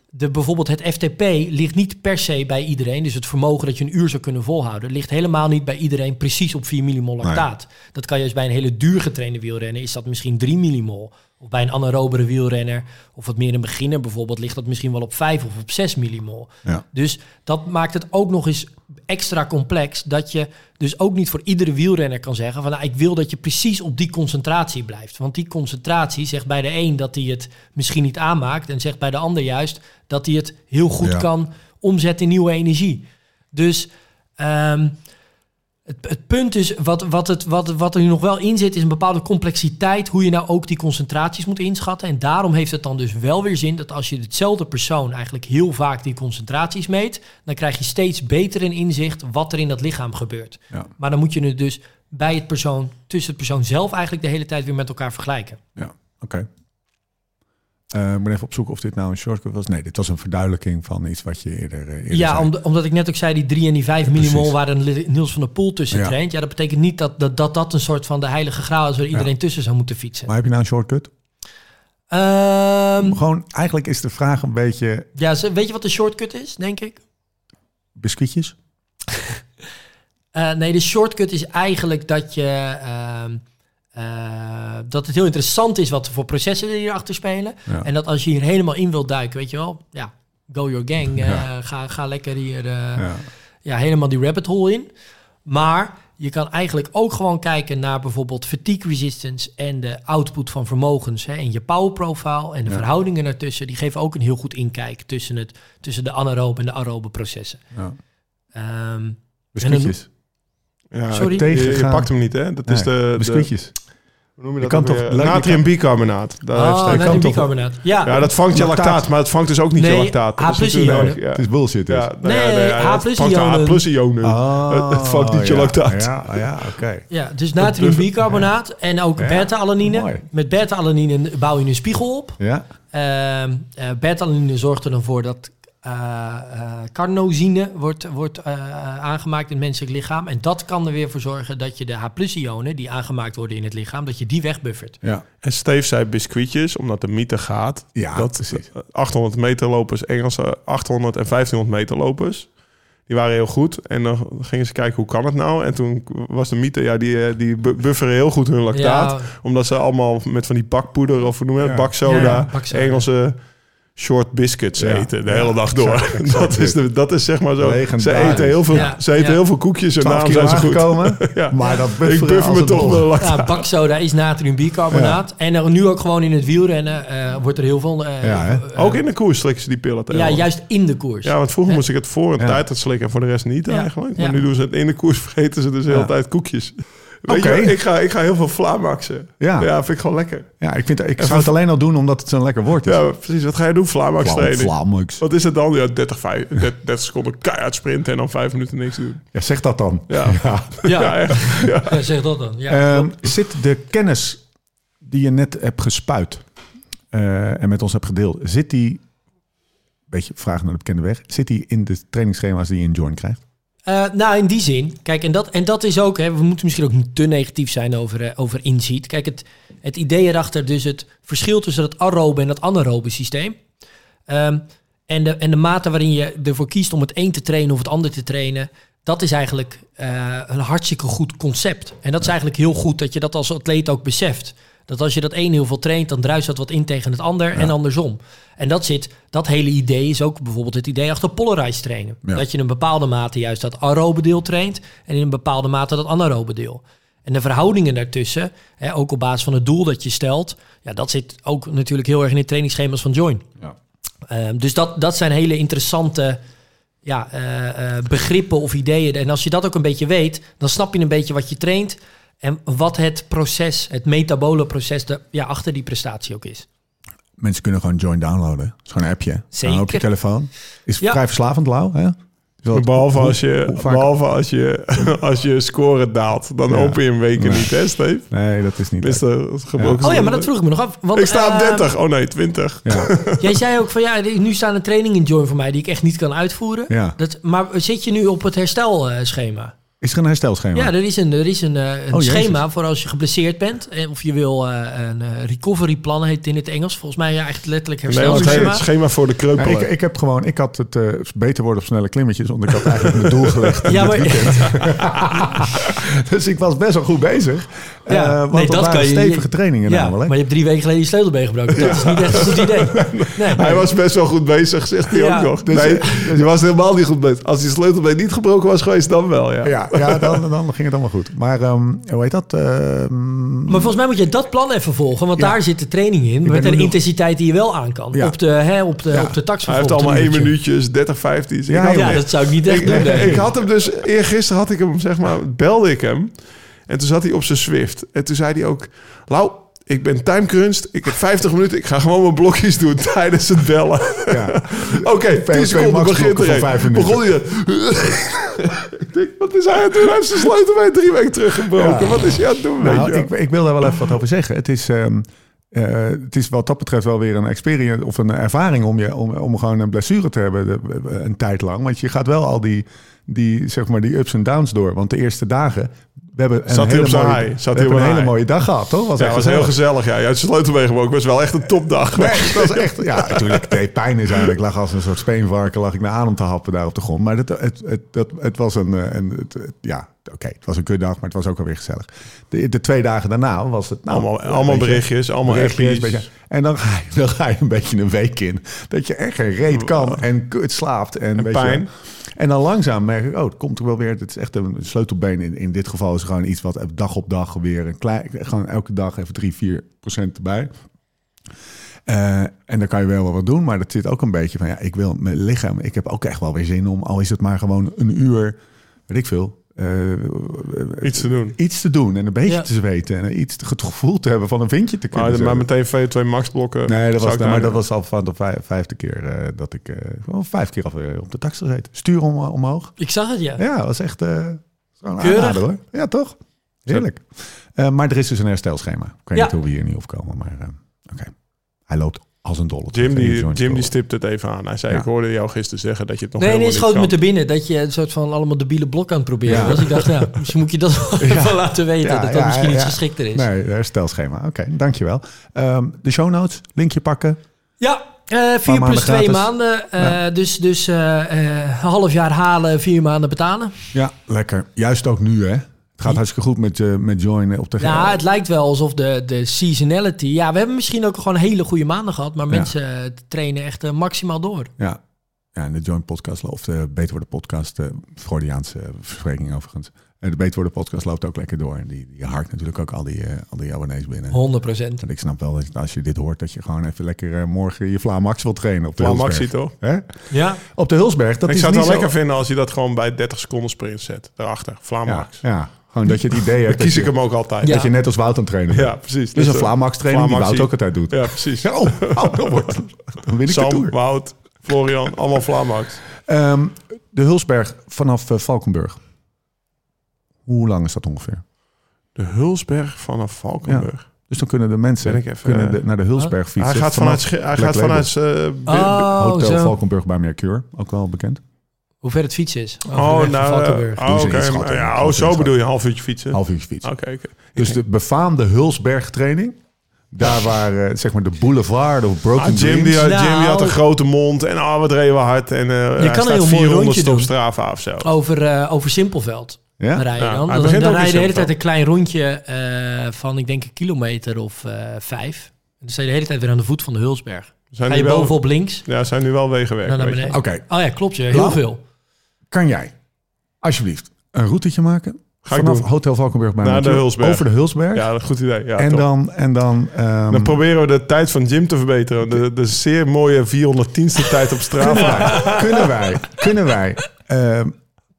de, bijvoorbeeld het FTP ligt niet per se bij iedereen. Dus het vermogen dat je een uur zou kunnen volhouden... ligt helemaal niet bij iedereen precies op 4 millimol lactaat. Dat kan juist bij een hele duur getrainde wielrenner... is dat misschien 3 millimol. Of bij een anaerobere wielrenner... of wat meer een beginner bijvoorbeeld... ligt dat misschien wel op 5 of op 6 millimol. Ja. Dus dat maakt het ook nog eens extra complex... dat je dus ook niet voor iedere wielrenner kan zeggen... van nou, ik wil dat je precies op die concentratie blijft. Want die concentratie zegt bij de een dat hij het misschien niet aanmaakt... en zegt bij de ander juist dat hij het heel goed Ja. kan omzetten in nieuwe energie. Dus ehm, het, het punt is, wat, wat, het, wat, wat er nu nog wel in zit, is een bepaalde complexiteit, hoe je nou ook die concentraties moet inschatten. En daarom heeft het dan dus wel weer zin dat als je hetzelfde persoon eigenlijk heel vaak die concentraties meet, dan krijg je steeds beter een inzicht wat er in dat lichaam gebeurt. Ja. Maar dan moet je het dus bij het persoon, tussen het persoon zelf eigenlijk de hele tijd weer met elkaar vergelijken. Ja, oké. Eh, ik moet even opzoeken of dit nou een shortcut was. Nee, dit was een verduidelijking van iets wat je eerder, eh, eerder Ja, om, omdat ik net ook zei, die 3 en die 5 Precies. millimol waar een Niels van der Poel tussen Ja. traint. Ja, dat betekent niet dat dat, dat dat een soort van de heilige graal is waar iedereen tussen zou moeten fietsen. Maar heb je nou een shortcut? Ehm, Gewoon, eigenlijk is de vraag een beetje ja, weet je wat de shortcut is, denk ik? biscuitjes. Eh, nee, de shortcut is eigenlijk dat je... ehm, eh, dat het heel interessant is wat voor processen er hierachter spelen. Ja. En dat als je hier helemaal in wilt duiken, weet je wel... Ja, go your gang. eh, Ja. ga, ga lekker hier... eh, Ja. ja, helemaal die rabbit hole in. Maar je kan eigenlijk ook gewoon kijken naar bijvoorbeeld fatigue resistance en de output van vermogens. Hè, en je power profile en de Ja. verhoudingen ertussen. Die geven ook een heel goed inkijk tussen, het, tussen de anaerobe en de aerobe processen. Ja. Ehm, Biscuitjes. Ja, Sorry? Je, je pakt hem niet, hè? Dat is Nee, de... biscuitjes. Hoe noem je Je dat kan toch- je Natriumbicarbonate. Daar heeft oh, hij- kan natriumbicarbonaat. Ja, Ja, dat vangt je Lactaat. lactaat, maar het vangt dus ook niet je Nee, lactaat. H Dat is plus natuurlijk- ionen. Ja, Het is bullshit dus. ja, nou ja, Nee, nee, ja, H het plus vangt de ionen. H plus ionen. Oh, het, het vangt niet je lactaat. Ja, ja oké. ja, dus natriumbicarbonaat en ook beta-alanine. mooi. Met beta-alanine bouw je een spiegel op. Ja, Ehm eh, beta-alanine zorgt er dan voor dat carnosine wordt, wordt eh, aangemaakt in het menselijk lichaam. En dat kan er weer voor zorgen dat je de H-ionen die aangemaakt worden in het lichaam, dat je die wegbuffert. ja. En Steve zei biscuitjes, omdat de mythe gaat. Ja, dat precies. 800 meter lopers, Engelse 800 en 1500 meter lopers. Die waren heel goed. En dan gingen ze kijken, hoe kan het nou? En toen was de mythe, ja, die, eh, die bu- bufferen heel goed hun lactaat. Ja, Omdat ze allemaal met van die bakpoeder of hoe noem je het, Ja. baksoda, Ja, ja, baksoda. Engelse short biscuits Ja. eten de Ja, hele dag door. exact dat, is de, dat is zeg maar zo. Ze eten heel veel, Ja. ze eten Ja. heel veel koekjes en 12 daarom zijn ze goed. aangekomen. Ja. Maar dat Ik buffer me toch met lactaat. ja, baksoda is natriumbicarbonaat. En er, nu ook gewoon in het wielrennen eh, wordt er heel veel... eh, eh, Ook in de koers slikken ze die pillen ja, juist in de koers. Ja, want vroeger moest ik het voor een Ja. tijd het slikken en voor de rest niet Ja. eigenlijk. Maar Ja. nu doen ze het in de koers, vergeten ze dus de hele tijd koekjes. Weet Oké. je, ik ga, ik ga heel veel Vlaamaxen. Ja. ja, vind ik gewoon lekker. Ja, ik, vind, ik zou het alleen al doen omdat het zo'n lekker woord is. Ja, precies. Wat ga je doen? Vlaamax Vlam- training. Vlamux. Wat is het dan? Ja, 30, vijf- 30, 30 seconden keihard sprinten en dan vijf minuten niks doen. Ja, zeg dat dan. Ja, Ja, ja echt. Ja. ja, zeg dat dan. Ja, Ehm, zit de kennis die je net hebt gespuit eh, en met ons hebt gedeeld, zit die, beetje vraag naar de bekende weg, zit die in de trainingsschema's die je in Join krijgt? Eh, nou, in die zin. Kijk, en dat, en dat is ook... Hè, we moeten misschien ook niet te negatief zijn over, eh, over inziet. Kijk, het, het idee erachter, dus het verschil tussen het aerobe en het anaerobe systeem. Ehm, en, de, en de mate waarin je ervoor kiest om het een te trainen of het ander te trainen... dat is eigenlijk eh, een hartstikke goed concept. En dat is eigenlijk heel goed dat je dat als atleet ook beseft. Dat als je dat een heel veel traint, dan druist dat wat in tegen het ander en andersom. En dat zit, dat hele idee is ook bijvoorbeeld het idee achter polarized trainen. Ja. Dat je in een bepaalde mate juist dat aerobe deel traint en in een bepaalde mate dat anaerobe deel. En de verhoudingen daartussen, hè, ook op basis van het doel dat je stelt, ja, dat zit ook natuurlijk heel erg in de trainingsschema's van Join. Ja. Ehm, dus dat, dat zijn hele interessante ja, eh, eh, begrippen of ideeën. En als je dat ook een beetje weet, dan snap je een beetje wat je traint en wat het proces, het metabole proces de, ja, achter die prestatie ook is. Mensen kunnen gewoon Join downloaden. Het is gewoon een appje. Zeker. op je telefoon. Is Ja. vrij verslavend, Lau. Hè? Behalve als je, behalve als je, als je score daalt. Dan Ja. open je een weken Nee. niet, hè, Steve? Nee, dat is niet Is er gebroken? Oh ja, maar dat vroeg ik me nog af. Want, Ik sta op eh, 30. Oh nee, 20. Ja. Jij zei ook van ja, nu staat een training in Join voor mij die ik echt niet kan uitvoeren. Ja. Dat, maar zit je nu op het herstelschema? Is er een herstelschema? Ja, er is een, er is een, eh, een Oh, schema voor als je geblesseerd bent. Of je wil eh, een eh, recovery plan heet in het Engels. Volgens mij ja, eigenlijk letterlijk Nee, want het herstelschema. schema voor de Ja, kreupelen. ik, ik heb gewoon, ik had het beter worden op snelle klimmetjes, want ik had eigenlijk mijn doel gelegd. Ja, maar- dus ik was best wel goed bezig. Ja, Eh, want nee, dat dat waren kan je- stevige trainingen ja, namelijk. maar je hebt drie weken geleden je sleutelbeen gebroken. Dat is niet echt een goed idee. Nee, Hij was best wel goed bezig, zegt hij Ja. ook nog. Dus- nee, je was helemaal niet goed bezig. Als die sleutelbeen niet gebroken was geweest, dan wel, ja. Ja, dan, dan ging het allemaal goed. Maar ehm, hoe heet dat? Ehm, Maar volgens mij moet je dat plan even volgen. Want Ja. daar zit de training in. Met een nog- intensiteit die je wel aan kan. Ja. Op de, hè, op de, Ja. op de tax Hij heeft allemaal één minuutjes, 30, 15. Ja, Ja, dat zou ik niet echt ik, doen. ik ik. had hem dus, eergisteren had ik hem, zeg maar, belde ik hem. En toen zat hij op zijn Swift. En toen zei hij ook, Lau, ik ben timecrunched. Ik heb 50 minuten. Ik ga gewoon mijn blokjes doen tijdens het bellen. ja. Oké, 10 PSV seconden max begint er. Begon hij Ik denk, wat is hij aan het doen? Hij heeft zijn sleutelbeen drie weken teruggebroken. Ja. Wat is hij aan het doen? weet Nou, je ik, ik wil daar wel even wat over zeggen. Het is, ehm, eh, het is wat dat betreft wel weer een experience of een ervaring om, je, om, om gewoon een blessure te hebben de- een tijd lang. Want je gaat wel al die, die, zeg maar, die ups en downs door. Want de eerste dagen we hebben een Zat hele, op mooie, high? we Zat hebben op een hele mooie dag gehad, toch? Was Ja, het was heel gezellig. Ja, uit Sleutelwegen ook. Het was wel echt een topdag. Nee, het was echt... Ja, natuurlijk, het deed pijn is eigenlijk. Ik lag als een soort speenvarken, lag ik naar adem te happen daar op de grond. Maar het, het, het, het, het was een... eh, een het, het- ja, oké, het was een kutdag, maar het was ook alweer gezellig. De, de twee dagen daarna was het... Nou, Allemaal, allemaal beetje- berichtjes, allemaal berichtjes, beetje- En dan ga, je, dan ga je een beetje een week in. Dat je echt geen reet kan en kut slaapt. En, je pijn. En dan langzaam merk ik, oh, het komt er wel weer. Het is echt een sleutelbeen. In, in dit geval is gewoon iets wat dag op dag weer een klein, gewoon elke dag even 3, 4 procent erbij. Eh, en dan kan je wel wel wat doen, maar dat zit ook een beetje van ja, ik wil mijn lichaam. Ik heb ook echt wel weer zin om, al is het maar gewoon een uur, weet ik veel, eh, Iets te doen. iets te doen en een beetje Ja. te zweten en iets te, het gevoel te hebben van een vintje te kunnen. Maar, meteen VO2 max blokken. Nee, dat was, ik maar dat was al van de vij- vijfde keer eh, dat ik... eh vijf keer alweer op de tax gezeten. Stuur om, omhoog. Ik zag het, ja. Ja, dat was echt eh zo'n aanrader hoor. Ja, toch? Heerlijk. Eh, maar er is dus een herstelschema. Ik weet Ja. niet hoe we hier niet op komen, maar eh, oké. Hij loopt als een dolle. Jim, die, Jim die stipt het even aan. Hij zei, Ja. ik hoorde jou gisteren zeggen dat je het nog Nee, nee, schoot me te binnen dat je een soort van allemaal debiele blok aan het proberen Ja. was. Ik dacht, ja, misschien moet je dat wel even laten weten. Ja, dat dat ja, misschien ja. iets geschikter is. Nee, herstelschema. Oké, dankjewel. Ehm, de show notes, linkje pakken. Ja, eh vier maanden plus twee gratis. maanden. eh, Ja. Dus, dus eh, eh, een half jaar halen, vier maanden betalen. Ja, lekker. Juist ook nu hè. Het gaat hartstikke goed met, eh, met Join op de Ja, het lijkt wel alsof de, de seasonality... Ja, we hebben misschien ook gewoon hele goede maanden gehad... maar Ja. mensen eh, trainen echt eh, maximaal door. Ja. ja, en de Joint Podcast, of de Beter Worden Podcast, de Freudiaanse verspreking overigens. En de Beter Worden Podcast loopt ook lekker door. En die, die harkt natuurlijk ook al die, eh, al die abonnees binnen. 100 procent. En ik snap wel dat als je dit hoort, dat je gewoon even lekker eh, morgen je Vlaam Max wil trainen op de toch? Hè? Ja, Op de Hulsberg, dat ik is zou het niet wel zo- lekker vinden als je dat gewoon bij 30 seconden sprint zet. Daarachter, Vlaam Ja, Max. ja, gewoon dat je het idee hebt dat kies je, ik hem ook altijd. Ja. dat je net als Wout aan trainen. Ja, precies. Dus een eh, Vlaam Max training die Wout ook altijd doet. Ja, precies. Oh, oh, dan, wordt, dan win ik de Sam, Tour. Wout, Florian, allemaal Vlaam Max. Ehm, de Hulsberg vanaf eh, Valkenburg. Hoe lang is dat ongeveer? De Hulsberg vanaf Valkenburg. Dus dan kunnen de mensen Ben ik even, kunnen eh, de- naar de Hulsberg fietsen. Hij gaat vanuit, hij gaat vanuit eh, Oh, Hotel zo. Valkenburg bij Mercure, ook wel bekend. Hoe ver het fietsen is. Oh, nou, Valkenburg. oh. Ja, oh, zo bedoel je, een half uurtje fietsen. Half uurtje fietsen. Oké, oké. Dus de befaamde Hulsberg training. Daar waar eh, zeg maar de boulevard of Broken Ah, Jim, die, Jim die had een Nou. grote mond en oh, wat reden we hard. En eh hij kan een staat heel mooi 400 rondje op doen. Strava of zo. Over, eh, over Simpelveld Ja? rijden Ja, dan. hij Dan, dan rij je de hele tijd een klein rondje eh, van, ik denk, een kilometer of eh, vijf. En dan sta je de hele tijd weer aan de voet van de Hulsberg. Zijn Ga nu je wel, bovenop links, Ja, zijn nu wel wegenwerk. dan naar weet je. beneden. Oké, Oh ja, klopt je. Heel veel. Kan jij alsjeblieft een routetje maken Ga vanaf. Hotel Valkenburg bij Naar de Hulsberg. over de Hulsberg. Ja, dat is een goed idee. Ja, en, top. dan, en dan, ehm, Dan proberen we de tijd van Jim te verbeteren. De, de zeer mooie 410ste tijd op Strava. kunnen wij, kunnen wij ehm,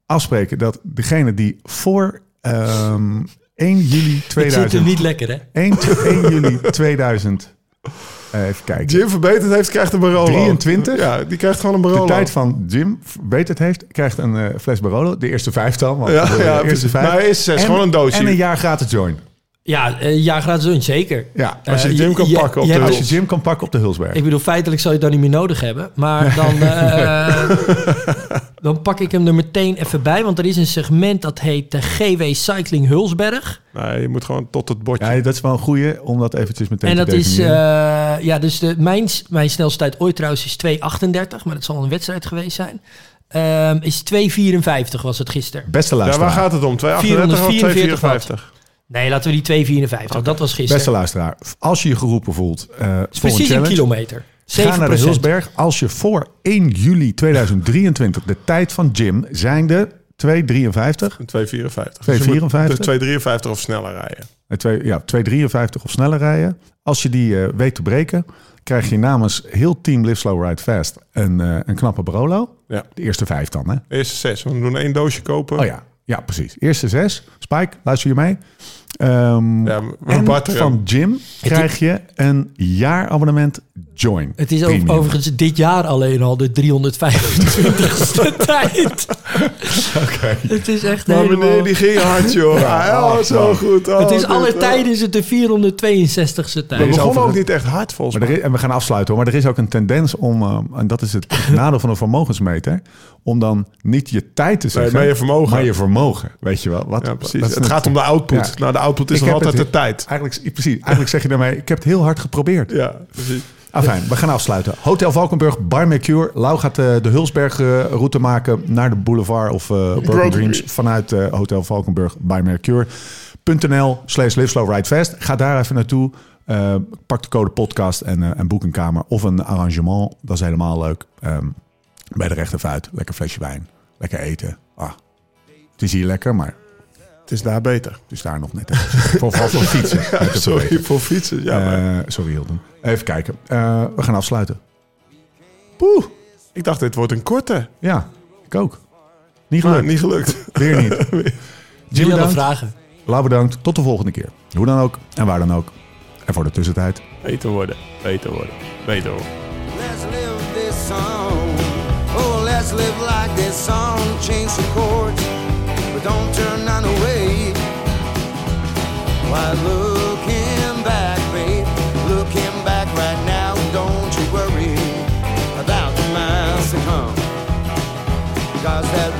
afspreken dat degene die voor ehm 1 juli Het zit 2000... hem niet lekker, hè? 1, 1 juli 2000... eh, even kijken. Jim verbeterd heeft, krijgt een Barolo. 23? Ja, die krijgt gewoon een Barolo. De tijd van Jim verbeterd heeft, krijgt een eh, fles Barolo. De eerste vijf dan. want Ja, de ja, eerste vijf. Maar is zes, En- gewoon een doosje. En een jaar gratis join. Ja, eh, ja gratis doen, zeker. Ja, Als je Eh, Jim kan je- pakken op je de als je Jim kan pakken op de Hulsberg. Ik bedoel, feitelijk zou je het dan niet meer nodig hebben. Maar dan, eh, dan pak ik hem er meteen even bij. Want er is een segment dat heet de GW Cycling Hulsberg. Nee, je moet gewoon tot het bordje. Ja, dat is wel een goeie om dat eventjes meteen En te dat is, definiëren. eh, ja, dus de, mijn, mijn snelste tijd ooit trouwens is 2,38. Maar dat zal een wedstrijd geweest zijn. Ehm, is 2,54 was het gisteren. Beste ja, luisteraar. waar gaat het om? 238 of 444 254? Nee, laten we die 2,54. Dat was gisteren. Beste luisteraar, als je je geroepen voelt eh voor een Precies een kilometer. 7 ga naar de Hulsberg. Als je voor 1 juli 2023 de tijd van Jim zijnde 253, Een 254. 254? Dus 253 of sneller rijden. eh, twee- ja, 253 of sneller rijden. Als je die eh, weet te breken, krijg je namens heel team Live Slow Ride Fast een, eh, een knappe Barolo. Ja. De eerste vijf dan, hè? Eerste zes. We doen één doosje kopen. Oh ja, ja precies. Eerste zes. Spike, luister je mee? Ehm, Ja, en van Jim krijg je een jaarabonnement Join. Het is over, overigens dit jaar alleen al de 325ste tijd. Oké. Het is echt Maar helemaal... meneer, die ging hard, joh. Ja, Ja, oh, zo man. goed. Oh, het is dit, alle oh. tijden is het de 462ste We tijd. is begonnen ook niet echt hard, volgens Maar mij. is, en we gaan afsluiten hoor. Maar er is ook een tendens om, eh, en dat is het nadeel van een vermogensmeter, om dan niet je tijd te Nee, zeggen, maar je vermogen. maar je vermogen. Weet je wel? Wat, Ja, precies. Het gaat om de output. Ja. Nou, de output is nog altijd het- de tijd. Eigenlijk, precies. Eigenlijk zeg je daarmee, ik heb het heel hard geprobeerd. Ja, precies. Afijn, we gaan afsluiten. Hotel Valkenburg, Bar Mercure. Lau gaat eh, de Hulsberg-route maken naar de boulevard of eh Broken, Broken Dreams vanuit eh, Hotel Valkenburg by Mercure.nl slash Live Slow Ride Fast. Ga daar even naartoe. Pak de code podcast en, en boek een kamer of een arrangement. Dat is helemaal leuk. Ehm, bij de rechter uit. Lekker flesje wijn. Lekker eten. Ah, het is hier lekker, maar Het is daar beter. het is daar nog net. even. voor, vooral voor fietsen. Sorry voor fietsen. Ja, maar Eh, sorry Hilton. Even kijken. Eh, we gaan afsluiten. Poeh. ik dacht, dit wordt een korte. Ja, ik ook. Niet Maar gelukt. niet gelukt. Weer niet. Jim Jullie hadden bedankt. vragen. Lau bedankt. Tot de volgende keer. Hoe dan ook en waar dan ook. En voor de tussentijd. Beter worden. Beter worden. Beter worden. Let's live this song. Oh, let's live like this song. Change the chords, but don't turn none away. Why, looking back, babe, looking back right now, don't you worry about the miles to come. Cause that